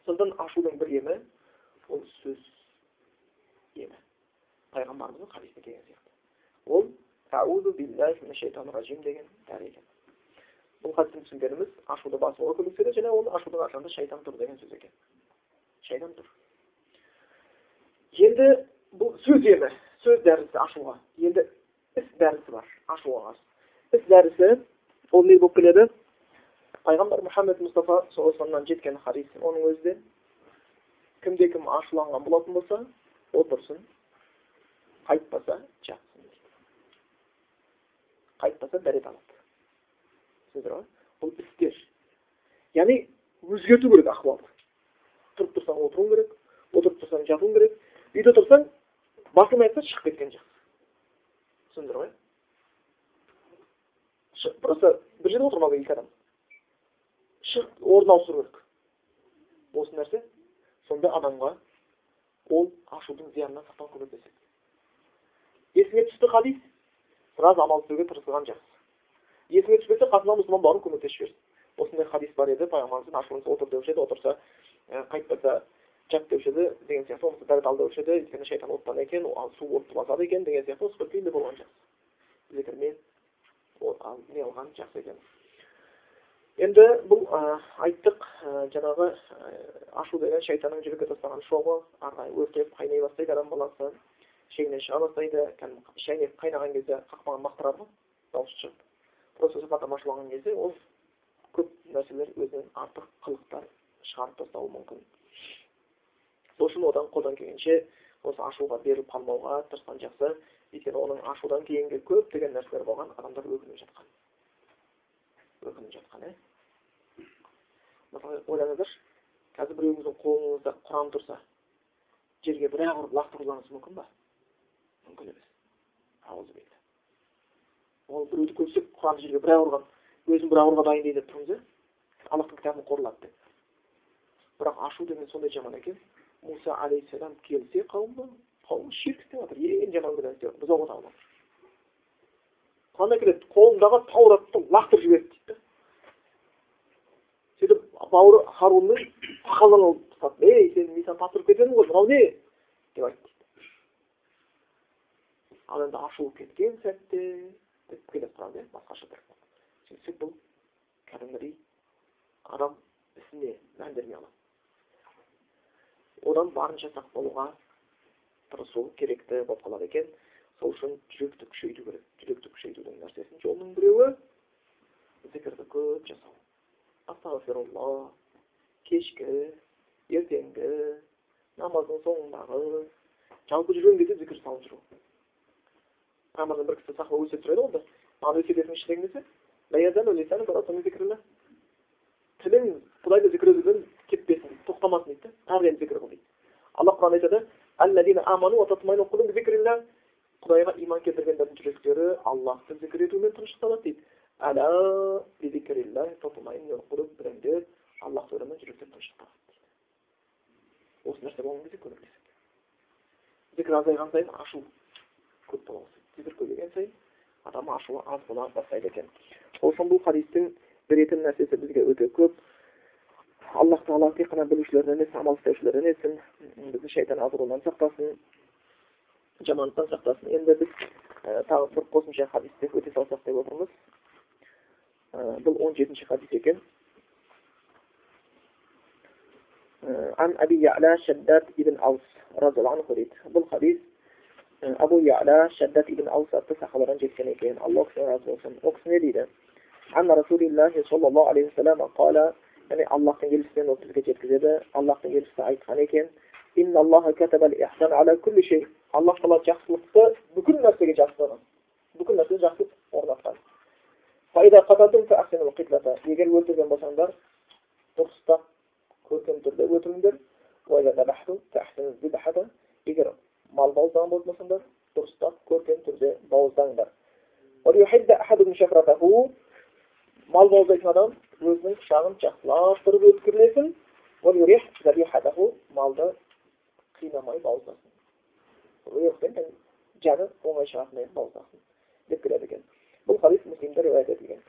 сондықтан ашудың бір емі ол сөз емі пайғамбарымыздың хадисінде келген сияқты ол деген дәрі бұл хадистен түсінгеніміз ашуды басуға көмектеседі және ол ашудың артында шайтан тұр деген сөз екен шайтан тұр енді бұл сөз емі сөз дәрісі ашуға енді іс дәрісі бар ашуға қарсы іс дәрісі ол не болып келеді пайғамбар мұхаммед мұстафа саллаллаху жеткен хадис. Оның өзі де кімде кім ашуланған болатын болса отырсын қайтпаса жатсын қайтпаса дәрет алады. Түсіндіңіздер ғой бұл істер. Яғни өзгерту керек ахуалды тұрып тұрсаң отыруың керек отырып тұрсаң жатуың керек. Үйде тұрсаң басың айтса шығып кеткен жақсы түсіндіңдер ғой просто бір жерде отырмау керек екі адам. Шығып орын ауыстыру керек осы нәрсе сонда адамға ол ашудың зиянынан сақтауға көмектеседі есіңе түсті хадис біраз амал істеуге тырысқан жақсы есіңе түспесе қасыңдағы мұсылман бауырың көмектесіп жіберсін осындай хадис бар еді пайғамбарымыз ашуыңыз отыр деуші еді отырса қайтпаса жат деуші еді деген сияқты болмаса дәрет ал деуші еді өйткені шайтан оттан екен су отты басады екен деген сияқты осы бір күйінде болған жақсы зікірмен не алған жақсы екен енді бұл ә, айттық ә, жаңағы ә, ашу деген шайтанның жүрекке тастаған шоғы ары қарай өртеп қайнай бастайды адам баласы шегінен шыға бастайды кәдімгі шайнек қайнаған кезде қақпаған мақтырады ғой дауысы шығып просто сапатам ашуланған кезде ол көп нәрселер өзінен артық қылықтар шығарып тастауы мүмкін сол үшін одан қолдан келгенше осы ашуға беріліп қалмауға тырысқан жақсы өйткені оның ашудан кейінгі көптеген нәрселер болған адамдар өкініп жатқан өкініп жатқан иә мысалы ойлаңыздаршы қазір біреуіңіздің қолыңызда құран тұрса жерге бір ақ ұрып лақтыруларыңыз мүмкін ба? Мүмкін емес. Ол біреуді көрсе құран жерге бір ақ ұрған өзін бір ақ ұруға дайын деп тұрыңыз иә аллахтың кітабын қорлады деп. Бірақ ашу деген сондай жаман екен. Муса алейхисалам келсе қауымы қауым ширк істеп жатыр ең жаман күнә істеп бұзауға қандай келеді қолындағы тауратты лақтырып жіберді дейді сөйтіп бауыры харунның сақалынан алып тастады. Ей сен сені тапсырып кетемін ғой мынау не? деп айтты ал енді ашуы кеткен сәтте деп келеді құранда иә басқаша бір. Сөйтсек бұл кәдімгідей адам ісіне мән бермей алады одан барынша сақ болуға тырысу керекті болып қалады екен. Сол үшін жүректі күшейту керек. Жүректі күшейтудің нәрсесінің жолының біреуі зікірді көп жасау. Астағфирулла кешкі ертеңгі намаздың соңындағы жалпы жүрген кезде зікір салып жүру. Рамазан бір кісі сахба өсиет сұрайды ғой маған өсиет етіңізші деген кезде тілің құдайды зікір етуден кетпесін тоқтамасын дейді да әрдайым зікір қыл дейді. Алла құранда айтады құдайға иман келтіргендердің жүректері аллахты зікір етумен тынышталады дейді. Аллахты ойлаумен жүректер тынышталады осы нәрсе болған кезде көмектеседі зікір азайған сайын ашу көп бола бастайды зікір көбейген сайын адам ашуы аз бола бастайды екен. Сол үшін бұл хадистің беретін нәрсесі бізге өте көп. Аллах тағала тек қана білушілерден емес амал істеушілерден етсін бізді шайтан азғырудан сақтасын жамандықтан сақтасын енді біз ә, тағы бір қосымша хадисті өте салсақ деп отырмыз ә, бұл он жетінші хадис екен عن أبي يعلى شداد ابن أوس رضي الله عنه قريت بالحديث أبو يعلى شداد ابن أوس атты сахабадан жеткен екен алла кісіден разы болсын ол кісі не дейді عن رسول الله صلى الله عليه وسلم قال яғни аллахтың елшісінен ол бізге жеткізеді аллахтың елшісі айтқан екен аллах тағала жақсылықты бүкіл нәрсеге жақсылығын бүкіл нәрсеге жақсылық орнатқан. Егер өлтірген болсаңдар дұрыстап көркем түрде өлтіріңдер. Егер мал бауыздаған болатын болсаңдар дұрыстап көркем түрде бауыздаңдар. Мал бауыздайтын адам өзінің пышағын жақсылап тұрып өткірлесін малды қинамай бауыздасын жаны оңай шығатындай бауыздасын деп келеді екен бұл хадис муслимде риуаят етілген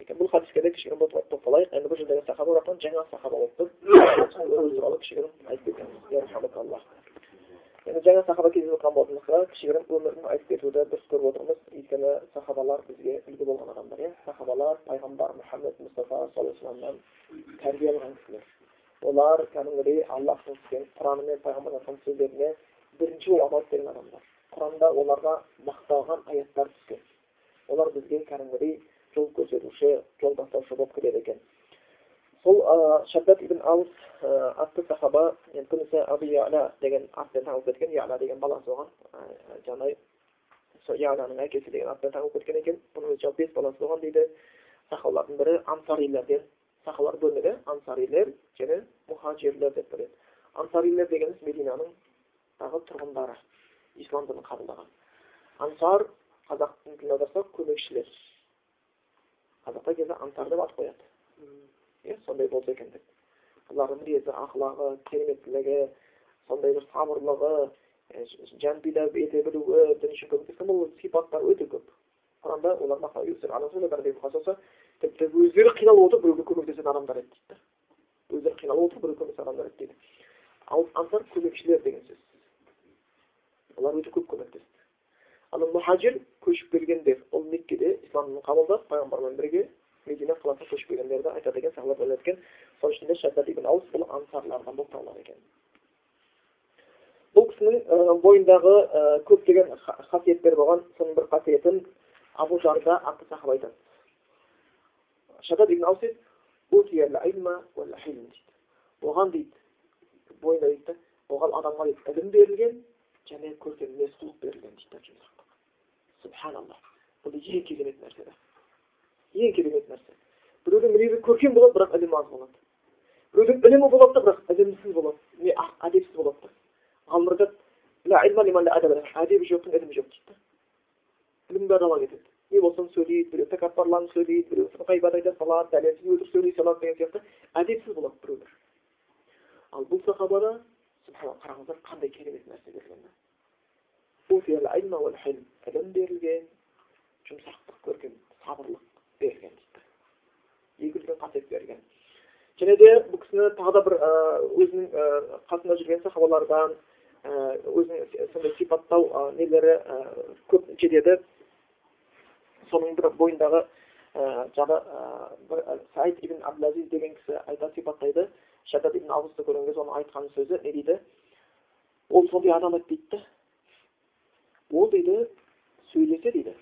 екен бұл хадиске де кішігірім тоқталайық енді бұл жердегі сахаба жаңа сахаба өзі туралы кішігірім айтып кетеміз енді жаңа сахаба кезіп отырған болсақ кішігірім өмірін айтып кетуді дұрыс көріп отырмыз өйткені сахабалар бізге үлгі болған адамдар иә сахабалар пайғамбар мұхаммед мұстафа саллаллаху алейhi тәрбие алған кісілер олар кәдімгідей аллахтың түскен құраны мен пайғамбардың сөздеріне бірінші амал істеген адамдар құранда оларға мақталған аяттар түскен олар бізге кәдімгідей жол көрсетуші жол бастаушы болып келеді екен бұл шаддат ибн аус атты сахаба енді деген атпен танылып кеткен яла деген баласы болған жаңағыдай сол яланың әкесі деген атпен танылып кеткен екен. Бұның өзі бес баласы болған дейді. Сахабалардың бірі ансарилерден сахабалар бөлінеді ансарилер және мұхажирлер деп бөледі ансарилер дегеніміз мединаның тағы тұрғындары ислам дінін қабылдаған. Ансар қазақтың тіліне аударсақ көмекшілер. Қазақта кезде ансар деп ат қояды. Иә сондай болса екен деп. Бұлардың мінезі ақылағы кереметтілігі сондай бір сабырлығы жан пида ете білуі дін үшін көмектескен бұл сипаттар өте көп. Құранда олар тіпті өздері қиналып отырып біреуге көмектесетін адамдар еді дейді. Өздері қиналып отырып біреуге көмектесетін адамдар еді дейді. Ал ансар көмекшілер деген сөз. Олар өте көп көмектесті ал мұхажир көшіп келгендер ол меккеде ислам дінін қабылдап пайғамбармен бірге медина қаласына көшіп келгендерді айтады екен сахабалар екен соның ішінде шаддад ибн аус бұл ансарлардан болып табылады екен бұл кісінің бойындағы көптеген қасиеттер болған соның бір қасиетін абу жарда атты сахаба айтады шаддад ибн аус дейді оған дейді бойында дейді оған адамға дейді ілім берілген көркем мінез құлық берілген дейді субханалла бұл ең керемет нәрсе ең керемет нәрсе біреудің мінезі көркем болады бірақ ілімі аз болады біреудің ілімі болады да бірақ ілімсіз болады не әдепсіз болады да ғалымдар айтады әдебі жоқтың ілімі жоқ дейді ілім бәрі ала кетеді не болсын сөйлейді біреу тәкаппарланып сөйлейді біреу ғайбат айта салады дәлелсіз өтірік сөйлей салады деген сияқты әдепсіз болады біреулер ал бұл сахабада қараңыздар қандай керемет нәрсе берілген ілім берілген жұмсақтық көрген сабырлық берген дейді үлкен қасиет берген және де бұл кісіні тағы да бір өзінің қасында жүрген сахабалардан өзінің сондай сипаттау нелері көп жетеді соның бір бойындағы жағы саид ибн абдулазиз деген кісі айтады сипаттайды шаддад ибн аусты көрген кезде оның айтқан сөзі не дейді ол сондай адам еді дейді ол дейді сөйлесе дейді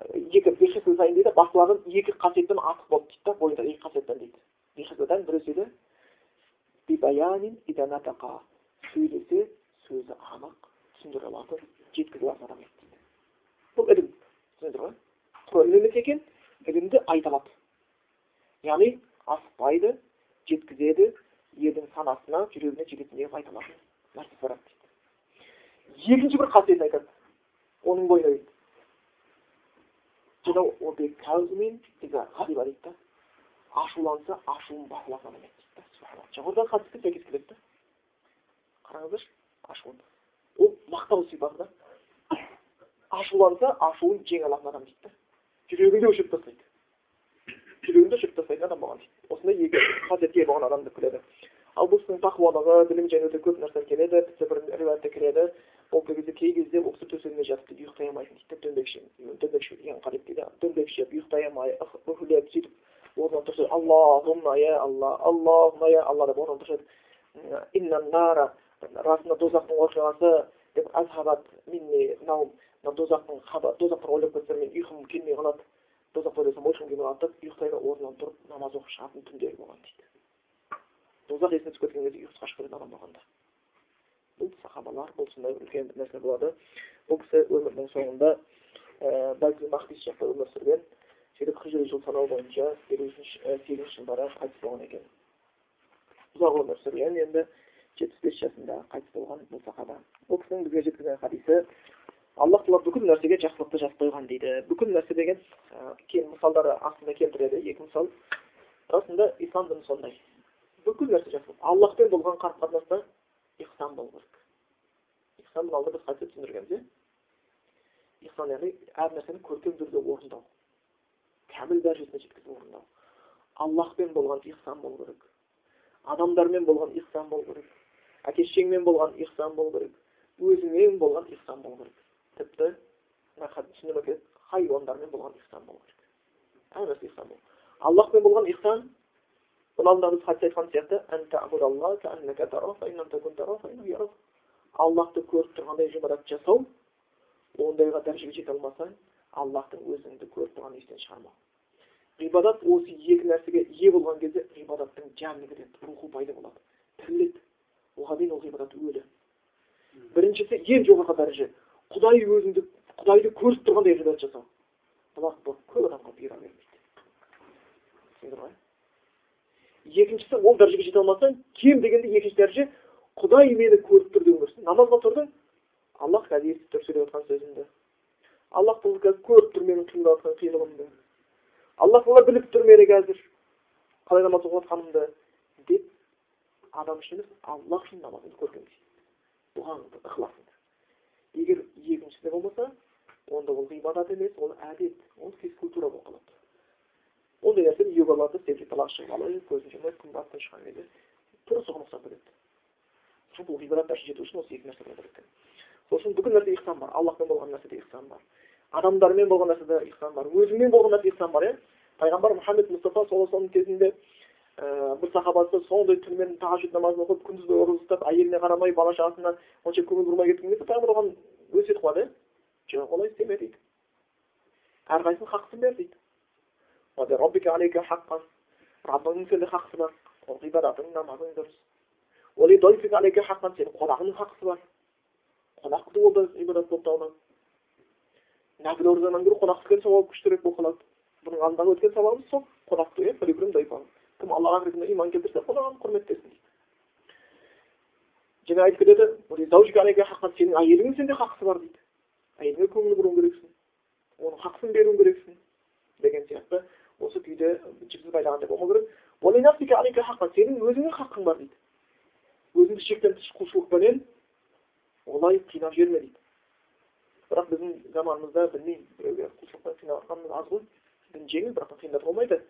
екі бехис сайын дейді бақылаған екі қасиеттен артық болды дейді да бойында екі қасиеттен дейді біреусі дейді сөзі анық түсіндіре алатын жеткізе алатын адам еді дейді бұл ілім түсіндіңіздер ғой құран емес екен ілімді айта алады яғни асықпайды жеткізеді елдің санасына жүрегіне жететіндей қылып айта алатын нәрсесі бар дейді. Екінші бір қасиетін айтады. Оның бойында дейді. Да. Ашуланса ашуын бақылаған адам еді дейді да. Сәйкес келеді да. Қараңыздаршы ашуын. Ол мақтау сипаты да. Ашуланса ашуын жеңе алатын адам дейді да. Жүрегінде өшіріп тастайды. Жүрегінде өшіріп тастайтын адам болған дейді осындай екі қасиетке болған адамды күледі. Ал бұл кісінің тақуалығы білім және өте көп нәрсе келеді тіпті бір риуаятта келеді. Ол кезде кей кезде ол кісі төсегіне жатып дейді ұйықтай алмайтын дейді дөңбекші деген қарайды дейді. Дөңбекші ұйықтай алмай үһілеп сөйтіп орнынан тұрса аллахумма я алла аллахумма я алла деп орнынан тұрса расында дозақтың оқиғасы деп азхабат минни наум дозақтың дозақтан ойлап кетсем мен ұйқым келмей қалады. Дозақта ойласам ұйқым келмей қалады деп ұйықтай да орнынан тұрып намаз оқып шығатын түндері болған дейді. Дозақ есіне түсіп кеткен кезде ұйқысқа шығып кететін адам болғанда. Бұл сахабалар бұл сондай үлкен нәрсе болады. Бұл кісі өмірінің соңында байтул махдис жақта өмір сүрген сөйтіп хижри жыл санау бойынша сегізінші сегізінші жылдары қайтыс болған екен. Ұзақ өмір сүрген енді жетпіс бес жасында қайтыс болған бұл сахаба. Бұл кісінің бізге жеткізген хадисі аллах тағала бүкіл нәрсеге жақсылықты жазып қойған дейді. Бүкіл нәрсе деген кейін мысалдары астында келтіреді екі мысал. Расында ислам діні сондай. Бүкіл нәрсе жақсылық аллахпен болған қарым қатынаста ихсан болу керек. Ихсан алдында біз қайтып түсіндіргенбіз иә ихсан яғни әр нәрсені көркем түрде орындау. Кәміл дәрежесіне жеткізіп орындау. Аллахпен болған ихсан болу керек. Адамдармен болған ихсан болу керек. Әке шешеңмен болған ихсан болу керек. Өзіңмен болған ихсан болу керек. Тіпті мына келеді хайуандармен болған ихсан болу керек нәрсе ихсан аллахпен болған ихсан бұл біз хадис айтқан сияқты аллахты көріп тұрғандай ғибадат жасау ондайға дәрежеге жете алмасаң аллахтың өзіңді көріп тұрғанын естен шығармау ғибадат осы екі нәрсеге ие болған кезде ғибадаттың жаны кіреді рухы пайда болады тіріледі оған дейін ол ғибадат өлі біріншісі ең жоғарғы дәреже құдай өзіңді құдайды көріп тұрғандай ғибадат жасау сабақ көп адамға бұйыра бермейді түсіндіңдер ғой екіншісі ол дәрежеге жете алмасаң кем дегенде екінші дәреже құдай мені көріп тұр деуің керексің намазға тұрдың аллах қазір естіп тұр сөйлеп жатқан сөзіңді аллах бұл қазір көріп тұр менің қиындап жатқан қиындығымды аллах тағала біліп тұр мені қазір қалай намаз оқып жатқанымды деп адам үшін емес аллах үшін намазыңды көркемдейсің дұғаңды ықыласыңды егер екіншісінде болмаса онда ол ғибадат емес ол әдет ол физкультура болып қалады. Ондай нәрсені йогаларды істеп далаға шығып алып көзін жұмып күн батыстан шыққан кезде тура соған ұқсап кетеді ғибадат дәрежеге жету үшін осы екі нәрсе болу керек үшін бүкіл нәрсе ихсан бар. Аллахпен болған нәрседе ихсан бар. Адамдармен болған нәрседе ихсан бар. Өзіңмен болған нәрсе ихсан бар иә? Пайғамбар мұхаммед мұстафа саллаллаху алейhi кезінде бір сахабасы сондай түнімен тахажуд намазын оқып күндіз бойы ораза ұстап әйеліне қарамай бала шағасына онша көңіл бұрмай кеткен кезде пайғамбар оған өсиет қылады иә жоқ олай істеме дейді. Әрқайсысының хақысын бер дейді. Раббыңның сенде хақысы бар ол ғибадатың намазың дұрыс. Сенің қонағыңның хақысы бар. Қонақ ол да ғибадат болып табылады нәпіл оразадан гөрі қонақ күткен сауап күштірек болып қалады бұның алдындағы өткен сабағымыз сол. Қонақ күту кім аллаға кім иман келтірсе қонағын құрметтесін дейді жаңа айтып кетеді сенің әйеліңнің сенде хақысы бар дейді әйеліңе көңіл бұруың керексің оның хақысын беруің керексің деген сияқты осы күйде жіпсіз байлағандай болмау керек сенің өзіңнің хақың бар дейді өзіңді шектен тыс құлшылықпенен олай қинап жіберме дейді бірақ біздің заманымызда білмеймін біреуге құлшылықпен қинап жатқанымыз аз ғой дін жеңіл бірақ қиындатып болмайды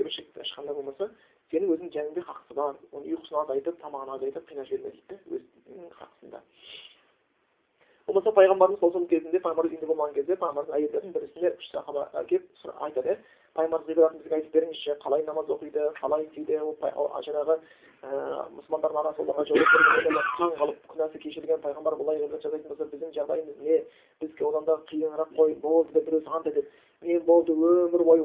кемшілік ешқандай болмаса сенің өзіңнің жаныңда хақысы бар оның ұйқысын азайтып тамағын азайтып қинап жіберме дейді да өзінің хақысында болмаса пайғамбарымыз сол кезінде пайғамбарымыз үйінде болмаған кезде пайғамбардың әйелдерінің бірісіне үш сахаба келіп айтады. Пайғамбарымыз ғибадатын бізге айтып беріңізші қалай намаз оқиды қалай істейді ол жаңағы мұсылмандардың арасы оларға жауап қалып күнәсі кешірілген пайғамбар бұлай жасайтын болса біздің жағдайымыз не? Бізге одан да қиынырақ қой болды деп біреусі ант етеді мен болды өмір бойы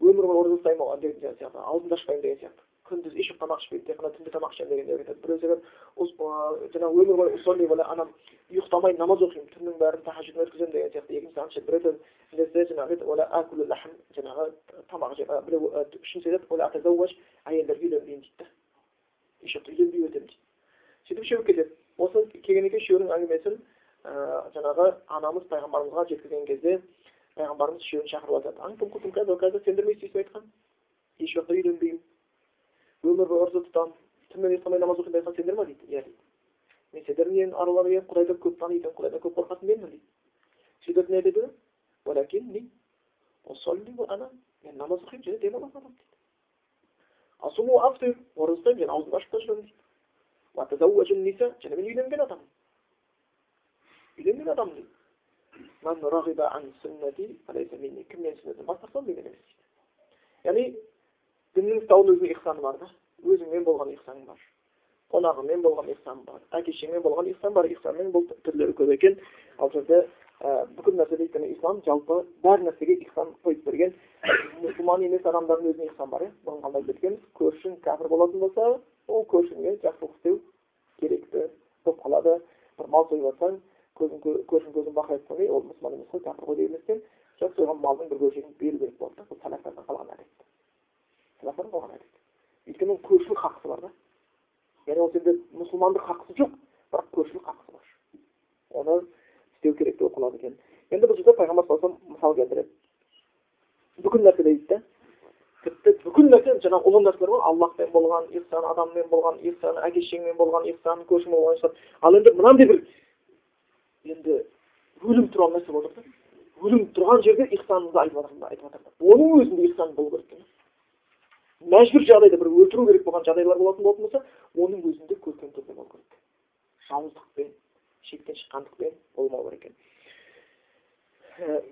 өмір бойы ораза ұстаймын деген сияқты. Аузымды ашпаймын деген сияқты. Күндіз ешбір тамақ ішпейді тек қана түнде тамақ ішемін дегендер айтады біреу жаңағы өмір бойы анам ұйықтамай намаз оқимын түннің бәрін тахажудын өткіземін деген сияқты. Екіншісі аңшы біреу жаңағы жаңағы тамақ біреу үшіншісі айтады әйелдерге үйленбеймін дейді еще үйленбей өтемін дейді. Сөйтіп үшеуі кетеді осы келгеннен кейін үшеуінің әңгімесін жаңағы анамыз пайғамбарымызға жеткізген кезде пайғамбарымыз үшеуін шақырып жатады сендер не істейсің айтқан еш уақытта үйленбеймін өмір бойы тұтамын түнімен ұйықтамай намаз оқимын айтқан сендер ма дейді иә дейді мен сендердің ең аралары ең құдайды көп танитын құдайдан көп қорқатын менмін дейді сөйтіп не деді мен намаз оқимын және демалатын адаммын дейді асуму афтир ораза ұстаймын және аузымды ашып та жүремін дейді және мен үйленген адаммын үйленген адаммын дейді кім менің сүннетімнен бас тартса менен емес дейді яғни діннің ұстауының өзінің ихсаны бар да өзіңмен болған ихсаның бар қонағыңмен болған ихсан бар әке шешеңмен болған ихсан бар ихсанның бұл түрлері көп екен ал жерде бүкіл нәрседе өйткені ислам жалпы бар нәрсеге ихсан қойып берген мұсылман емес адамдардың өзіне ихсан бар иә бұны қалай кеткенбіз көршің кәпір болатын болса ол көршіңе жақсылық істеу керекті болып қалады бір мал сойып жатсаң көзін бақырайып қоймай ол мұсылман емес қой кәпір ғой сойған малдың бір бөлшегін беру керек болады да бұл сәләфтардан қалған әдет сәләфтардан қалған әдет өйткені оның көршілік хақысы бар да яғни ол сенде мұсылмандық хақысы жоқ бірақ көршілік хақысы бар оны істеу керек деп оқылады екен енді бұл жерде пайғамбар алейhi мысал келтіреді бүкіл нәрсе дейді да тіпті бүкіл нәрсе жаңағы ұлы нәрселер ғой аллахпен болған ихсан адаммен болған ихсан әке шешеңмен болған ихсан көршіңмен болған ал енді мынандай бір енді өлім туралы нәрсе болып жатыр өлім тұрған жерде ихсаныңызды айтып жатыр айтып жатыр оның өзінде ихсан болу керек мәжбүр жағдайда бір өлтіру керек болған жағдайлар болатын болатын болса оның өзінде көркем түрде болу керек жауыздықпен шектен шыққандықпен болмау керек екен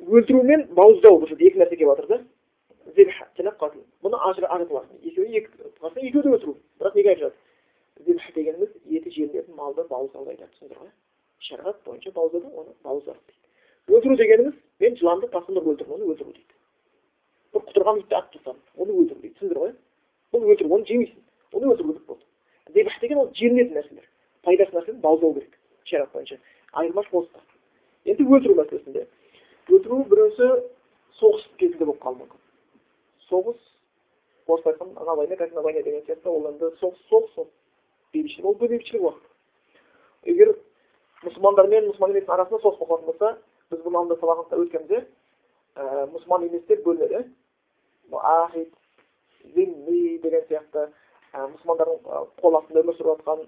өлтіру мен бауыздау бұл жерде екі нәрсе келіп жатыр да бұны ажыратып аласың екеуі екі екеуі де өлтіру бірақ неге айтып жатыр дегеніміз еті жерлетін малды бауыздауды айтады түсіндіңдер ғой шариғат бойынша бауыздады оны бауыздады дейді өлтіру дегеніміз мен жыланды тасқын ұрып өлтірдім оны өлтіру дейді бір құтырған итті атып тастадым оны өлтіру дейді түсіндіңдер ғой ол өтірік оны жемейсің оны өлтіру керек болды зебх деген ол жемінетін нәрселер пайдасы нәрсені бауыздау керек шариғат бойынша айырмашылық осыда енді өлтіру мәселесінде өлтіру біреусі соғыс кезінде болып қалуы мүмкін соғыс орысша айтқанда на войне как на войне деген сияқты ол енді соғыс соғыс ол бейбітшілік ол бейбітшілік уақыт егер мұсылмандар мен мұсылман еместің арасында соғыс қалатын болса біз бұны алдында сабағымызда өткенде ә, мұсылман еместер бөлінеді ахид зимми деген сияқты ә, мұсылмандардың қол астында өмір сүріп жатқан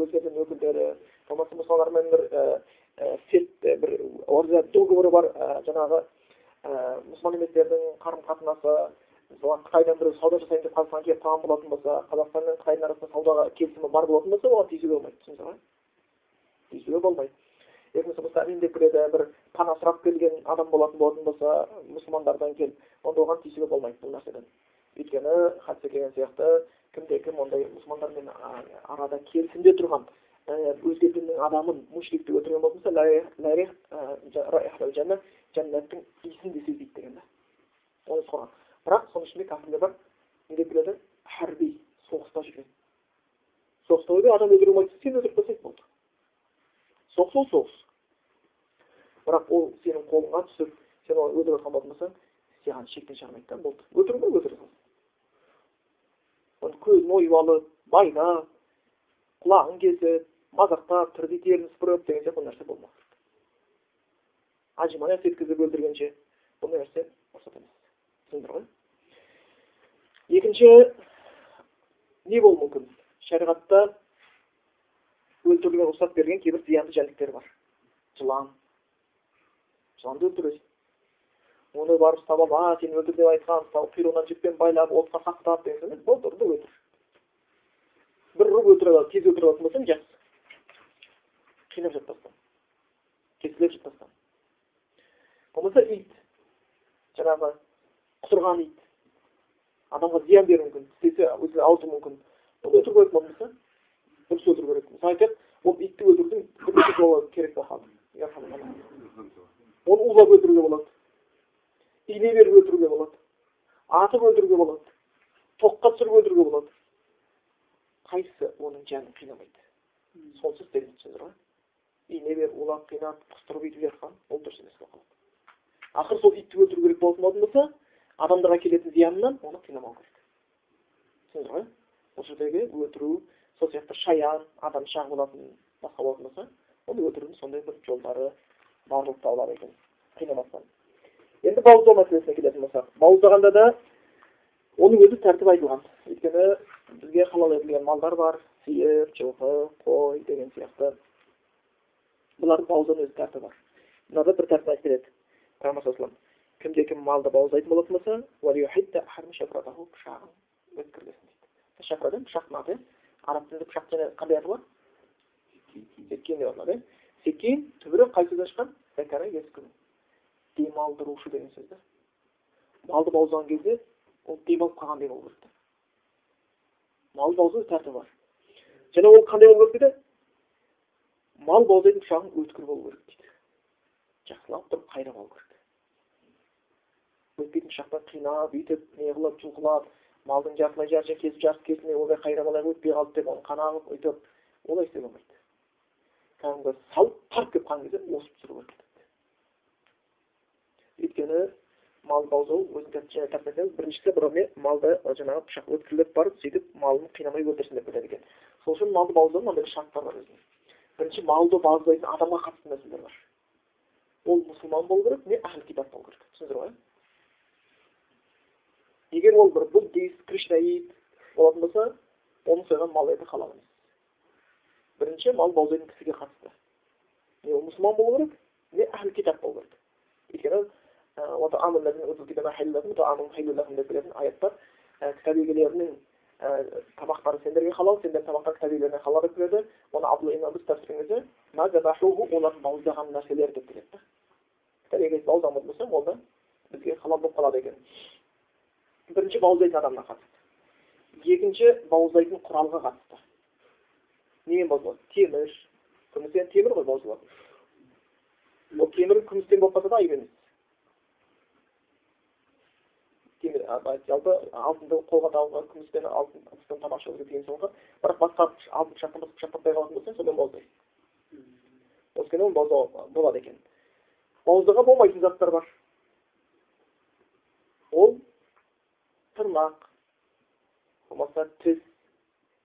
өзге дін өкілдері болмаса мұсылмандармен бір сет бір орда договоры бар жаңағы мұсылман еместердің қарым қатынасы мысалы қытайдан біреу сауда жасайын деп қазақстанға келіп қалған болатын болса қазақстан мен қытайдың арасында саудаға келісімі бар болатын болса оған тиісуге болмайды түсіндіңіздер ғой тиісуге болмайды екінші болса емдеп келеді бір пана сұрап келген адам болатын болатын болса мұсылмандардан келіп онда оған тиісуге болмайды бұл нәрседен. Өйткені хадисте келген сияқты кімде кім ондай мұсылмандармен арада келісімде тұрған өзге діннің адамын мушрик деп өлтірген болса жәннаттың иісін де сезбейді деген да оны қойған бірақ соның ішінде кәпірлер бар не деп келеді? Харби соғыста жүрген. Соғыста ойбай адам өлтіруге болмайды сен өлтіріп тастайды болды. Соғыс ол соғыс бірақ ол сенің қолыңа түсіп сен оны өлтіріп жатқан болатын болсаң саған шектен шығармайды да болды ма өлтіре салсын оны көзін ойып алып байлап құлағын кесіп мазақтап тірідей терін сыпырып деген сияқты бұл нәрсе болмау керек ажимая еткізіп өлтіргенше бұндай нәрсе рұқсат емес. Түсіндіңдер ғой? Екінші не болуы мүмкін? Шариғатта өлтіруге рұқсат берген кейбір зиянды жәндіктер бар жылан жыланды өлтіресің оны барып ұстап алып а сен өлтір деп айтқан ұстап құйрығынан жіппен байлап отқа сақтап деген сияқты болды ұрды өлтір бір ұрып өлтіре алады тез өлтіре алатын болсаң жақсы қинап жеп тастан кескілеп жеп тастан болмаса ит жаңағы құтырған ит адамға зиян беруі мүмкін тістесе өзіне ауыртуы мүмкін оны өлтіру керек болмаса дұрыс өлтіру керек мысалы айтады ол итті өлтірудің бірнеше жолы керек оны улап өлтіруге болады ине беріп өлтіруге болады атып өлтіруге болады тоққа түсіріп өлтіруге болады қайсысы оның жанын қинамайды сонысы істелінеді түсіндіңіздер ғой ине беріп улап қинап қыстырып өйтіп жатқан ол дұрыс емес болып қалады ақыры сол итті өлтіру керек болатын болса адамдарға келетін зиянынан оны қинамау керек түсіндіңіздер ғой осы жердегі өлтіру сол сияқты шаян адам шағы болатын басқа болатын болса оны өлтірудің сондай бір жолдары барлық табылады екен қинамастан. Енді бауыздау мәселесіне келетін болсақ бауыздағанда да оның өзі тәртіп айтылған. Өйткені бізге халал етілген малдар бар сиыр жылқы қой деген сияқты. Бұлардың бауыздауының өзі тәртібі бар. Мынада бір тәртіп айтып келеді пайғамбар кімде кім малды бауыздайтын болатын болса пышағын өткірлесін дейді. Шафрада пышақтың аты араб тілінде пышақтың және қандай аты бар секкен деп аталады иә секкен түбірі қай сөзден шыққан демалдырушы деген сөз да малды бауыздаған кезде ол демалып қалғандай болу керек малды бауыздау тәртібі бар және ол қандай болу керек дейді мал бауыздайтын пышағың өткір болу керек дейді жақсылап тұрып қайрап алу керек өтпейтін пышақпен қинап өйтіп не қылып жұлқылап малдың жартылай жартысын кесіп жарты кесілмей ойбай қайрап алайық өтпей қалды деп оны қанағып өйтіп олай істеуге болмайды кәдімгі салып тарт келіп қалған кезде осып түсіру керек өйткені мал өзінің тәртібі біріншісі біреуіне малды жаңағы пышақ өткірлеп барып сөйтіп малын қинамай өлтірсін деп біледі екен. Сол үшін малды бауыздау мынандай шарттар бар өзінің. Бірінші малды бауыздайтын адамға қатысты мәселелер бар. Ол мұсылман болу керек не әхіл китап болу керек. Түсіндіңіздер ғой? Егер ол бір буддист кришнаит болатын болса оның сойған мал еті халал емес. Бірінші мал бауыздайтын кісіге қатысты. Не ол мұсылман болу керек не әхіл китап болу керек. Өйткені деп келетін аят бар кітап егелерінің тамақтары сендерге халал сендер тамақтар кітап егелеріне халал деп келеді оны олардың бауыздаған нәрселер деп келеді да. Кітап егесі бауыздамайтын болса ол бізге халал болып қалады екен. Бірінші бауыздайтын адамға қатысты. Екінші бауыздайтын құралға қатысты. Немен бауыздалады темір. Күмістен темір ғой бауыздалатын ол темір күмістен болып қалса да айып емес. Жалпы алтынды қолға табылған күміспен алтын тамақ ішуге тыйым салынған. Бірақ басқа алтын пышақтан басқа пышақ таппай қалатын болсаң сонда бауыздайсың өйткені оны бауыздау болады екен. Бауыздауға болмайтын заттар бар ол тырнақ болмаса тіс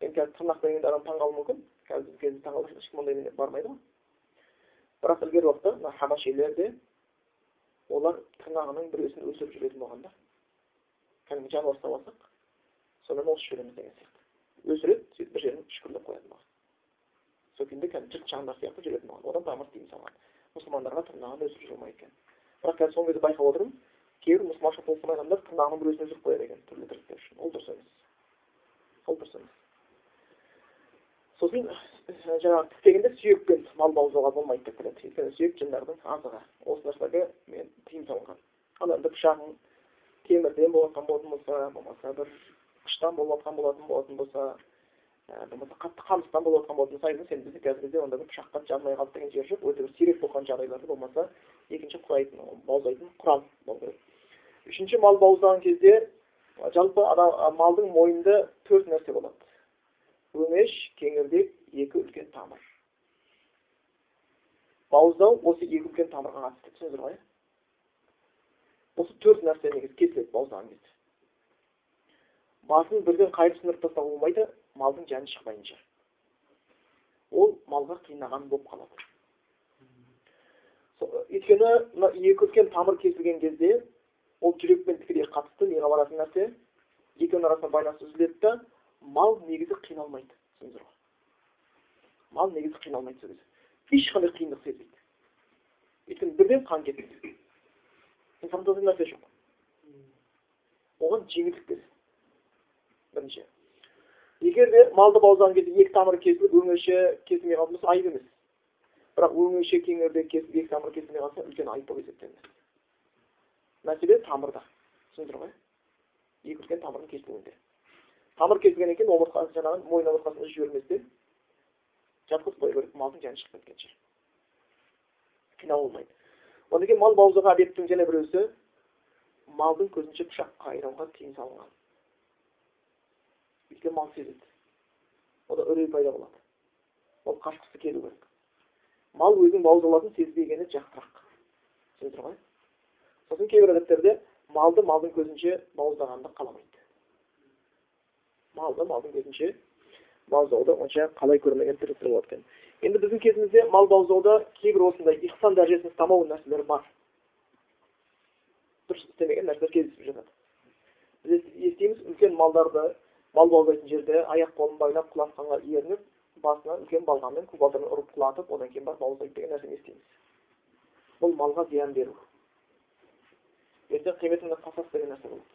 енді қазір тырнақ дегенде адам таңқалуы мүмкін қазіргі кезде таңқалып ешкім ондай бармайды ғой бірақ ілгері уақытта мына хабашилерде олар тырнағының біреусін өсіріп жүретін болған да кәдімгі жануар ұстап алсақ сонымен осып жібереміз деген сияқты өсіреді сөйтіп бір жерін үшкірлеп қоятын болған сол күйінде кәдімгі жыртқыш сияқты жүретін болған одан тамыр тыйым салған мұсылмандарға тырнағын өсіріп жүре алмайды екен бірақ қазір соңғы кезде байқап отырмын кейбір мұсылманшылық толықтай адамдар тырнағының бір өзін үзіп қояды екен түрлі тірліктер үшін ол дұрыс емес ол дұрыс емес сосын жаңағы тістегенде сүйекпен мал бауыздауға болмайды деп келеді өйткені сүйек жындардың азығы. Осы нәрселерге мен тыйым салынған. Ал енді пышағың темірден болып жатқан болатын болса болмаса бір қыштан болып жатқан болатын болатын болса болмаса қатты қамыстан болып жатқан болатын болса сен бізде қазіргі кезде ондай бір пышаққа жанбай қалды деген жер жоқ. Өте бір сирек болған жағдайларда болмаса екінші құрайтын бауыздайтын құрал болу керек. Үшінші мал бауыздаған кезде жалпы адам малдың мойнында төрт нәрсе болады. Өңеш кеңірдек екі үлкен тамыр. Бауыздау осы екі үлкен тамырға қатысты. Түсіндіңіздер ғой осы төрт нәрсе негізі кесіледі бауыздаған кезде. Басын бірден қайырып сындырып тастауға болмайды малдың жаны шықпайынша. Ол малға қинаған болып қалады. Өйткені мына екі үлкен тамыр кесілген кезде ол жүрекпен тікелей қатысты неге баратын нәрсе. Екеуінің арасында байланыс үзіледі да мал негізі қиналмайды түсіндіңіздер ғой мал негізі қиналмайды сол кезде ешқандай қиындық сезбейді. Өйткені бірден қан кетеді информация нәрсе жоқ. Оған жеңілдік береді. Бірінші. Егер де малды бауыздаған кезде екі тамыры кесіліп өңеші кесілмей қалатын болса айып емес. Бірақ өңеші кеңірдек кесіліп екі тамыры кесілмей қалса үлкен айып болып есептелінеді мәселе тамырда түсіндіңіздер ғой екі үлкен тамырдың кесілуінде тамыр кесілгеннен кейін омыртқа жаңағы мойын омыртқасын үзіп жіберместен жатқызып қоя керек малдың жаны шығып кеткенше қинау болмайды одан кейін мал бауыздауға әдеттің және біреусі малдың көзінше пышақ қайрауға тыйым салынған өйткені мал сезеді ода үрей пайда болады ол қашқысы келу керек мал өзінің бауыздалатынын сезбегені жақсырақ түсіндіңіздер ғой сосын кейбір әдеттерде малды малдың көзінше бауыздағанды қаламайды. Малды малдың көзінше бауыздауды онша қалай көрмеген тірліктер болады екен. Енді біздің кезімізде мал бауыздауда кейбір осындай ихсан дәрежесін ұстамау нәрселер бар. Дұрыс істемеген нәрселер кездесіп жатады. Біз естиміз үлкен малдарды мал бауыздайтын жерде аяқ қолын байлап құлатқанға ерініп басына үлкен балғамен кубалдармен ұрып құлатып одан кейін барып бауыздайды деген нәрсені естиміз. Бұл малға зиян беру. Ертең қиямет күнінде қасас деген нәрсе болады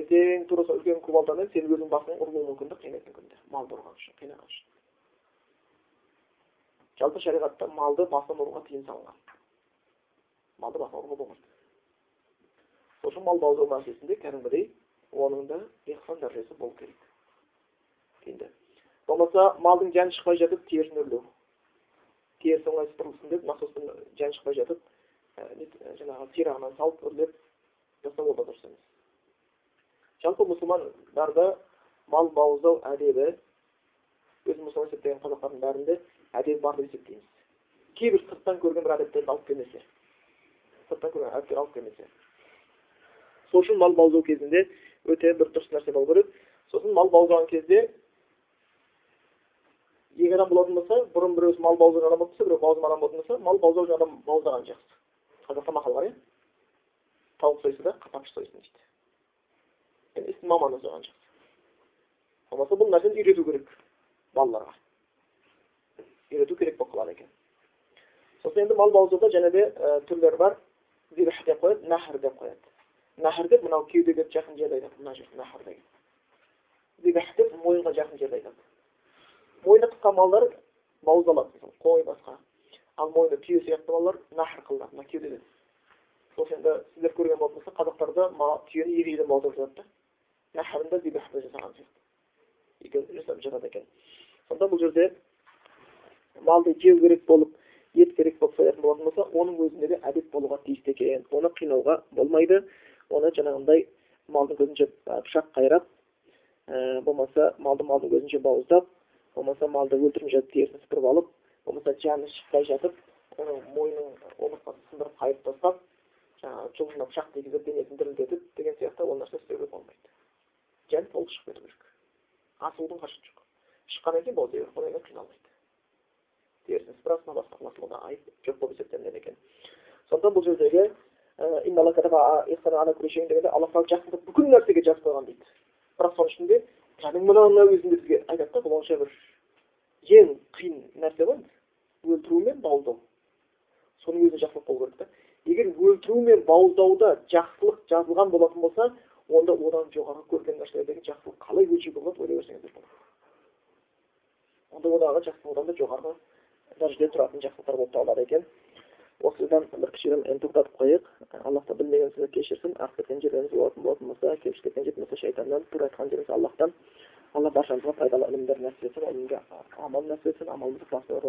ертең тура сол үлкен кувалдамен сен өзің басың ұрылуы мүмкін да қияметтің күнінде малды ұрған үшін қинаған үшін жалпы шариғатта малды басынан ұруға тыйым салынған малды басынан ұруға болмайды сол үшін мал бауыздау мәселесінде кәдімгідей оның да ихсан дәрежесі болу керек енді болмаса малдың жаны шықпай жатып терісін үрлеу терісі оңай сыпырылсын деп насоспен жаны шықпай жатып жаңағы сирағынан салып үрлеп жасау ол да дұрыс емес жалпы мұсылмандарда мал бауыздау әдебі өзін мұсылман есептеген қазақтардың бәрінде әдеп бар деп есептейміз. Кейбір сырттан көрген бір әдептерді алып келмесе сырттан көрген әдеттер алып келмесе. Сол үшін мал бауыздау кезінде өте бір дұрыс нәрсе болу керек. Сосын мал бауыздаған кезде екі адам болатын болса бұрын біреусі мал бауыздаған адам болса біреу бауыздаған адам болатын болса мал бауыздаған адам бауыздаған жақсы. Қазақта мақал бар иә? Тауық сойса да қатапыш сойсын дейді. Енді істің маманы соған жақсы. Болмаса бұл нәрсені үйрету керек балаларға. Үйрету керек болып қалады екен. Сосын енді мал бауыздауда және де түрлері бар. Зибх деп қояды нәхір деп қояды. Нәхір деп мынау кеудеге жақын жерді айтады. Мына жер нәхір деген. Зибх деп мойынға жақын жерді айтады. Мойны қысқа малдар бауыздалады қой басқа. Ал мойны түйе сияқты балалар нахр қылынады мына кеудеден сосын енді сіздер көрген болатын қазақтарда түйені жерден бауыздап жатады да нахрын да зибахты жасаған сияқты екеуін жасап жатады екен сонда бұл жерде малды жеу керек болып ет керек болып соятын болатын болса оның өзінде де әдет болуға тиісті екен оны қинауға болмайды оны жаңағындай малдың көзінше пышақ қайрап ә, болмаса малды малдың көзінше бауыздап болмаса малды өлтірмей жатып терісін сыпырып алып болмаса жаны шықпай жатып мойнын омыртқа сындырып қайырып тастап жаңағы жұлынына пышақ тигізіп денесін дірілдетіп деген сияқты ол нәрсе істеуге болмайды. Жан толық шығып кету керек. Асығудың қажеті жоқ. Шыққаннан кейін болды одан кейін қиналмайды. Терісін сыпырасына басқа қыласына айып жоқ болып есептелінеді екен. Сондықтан бұл жердегі э, дегенде алла тағала жақсылықты бүкіл нәрсеге жазып қойған дейді. Бірақ соның ішінде жаның мынауына өзінде бізге айтады да бұл онша бір ең қиын нәрсе ғой өлтіру мен бауыздау соның өзі жақсылық болу керек та. Егер өлтіру мен бауыздауда жақсылық жазылған болатын болса онда одан жоғары көрген нәрселердегі жақсылық қалай өлшеуге болады ойлай берсеңіздер онда одағы жақсылық одан да жоғары дәрежеде тұратын жақсылықтар болып табылады екен. Осыдан бір кішігірім тоқтатып қояйық. Аллах та білмеген кешірсін. Ағып кеткен жерлеріміз болатын болатын болса келіп кеткен болса шайтаннан тура айтқан жеріміз аллахтан алла баршамызға пайдалы ілімдер нәсіп etsin, elmə амал нәсіп етсін amalımızı qasdələr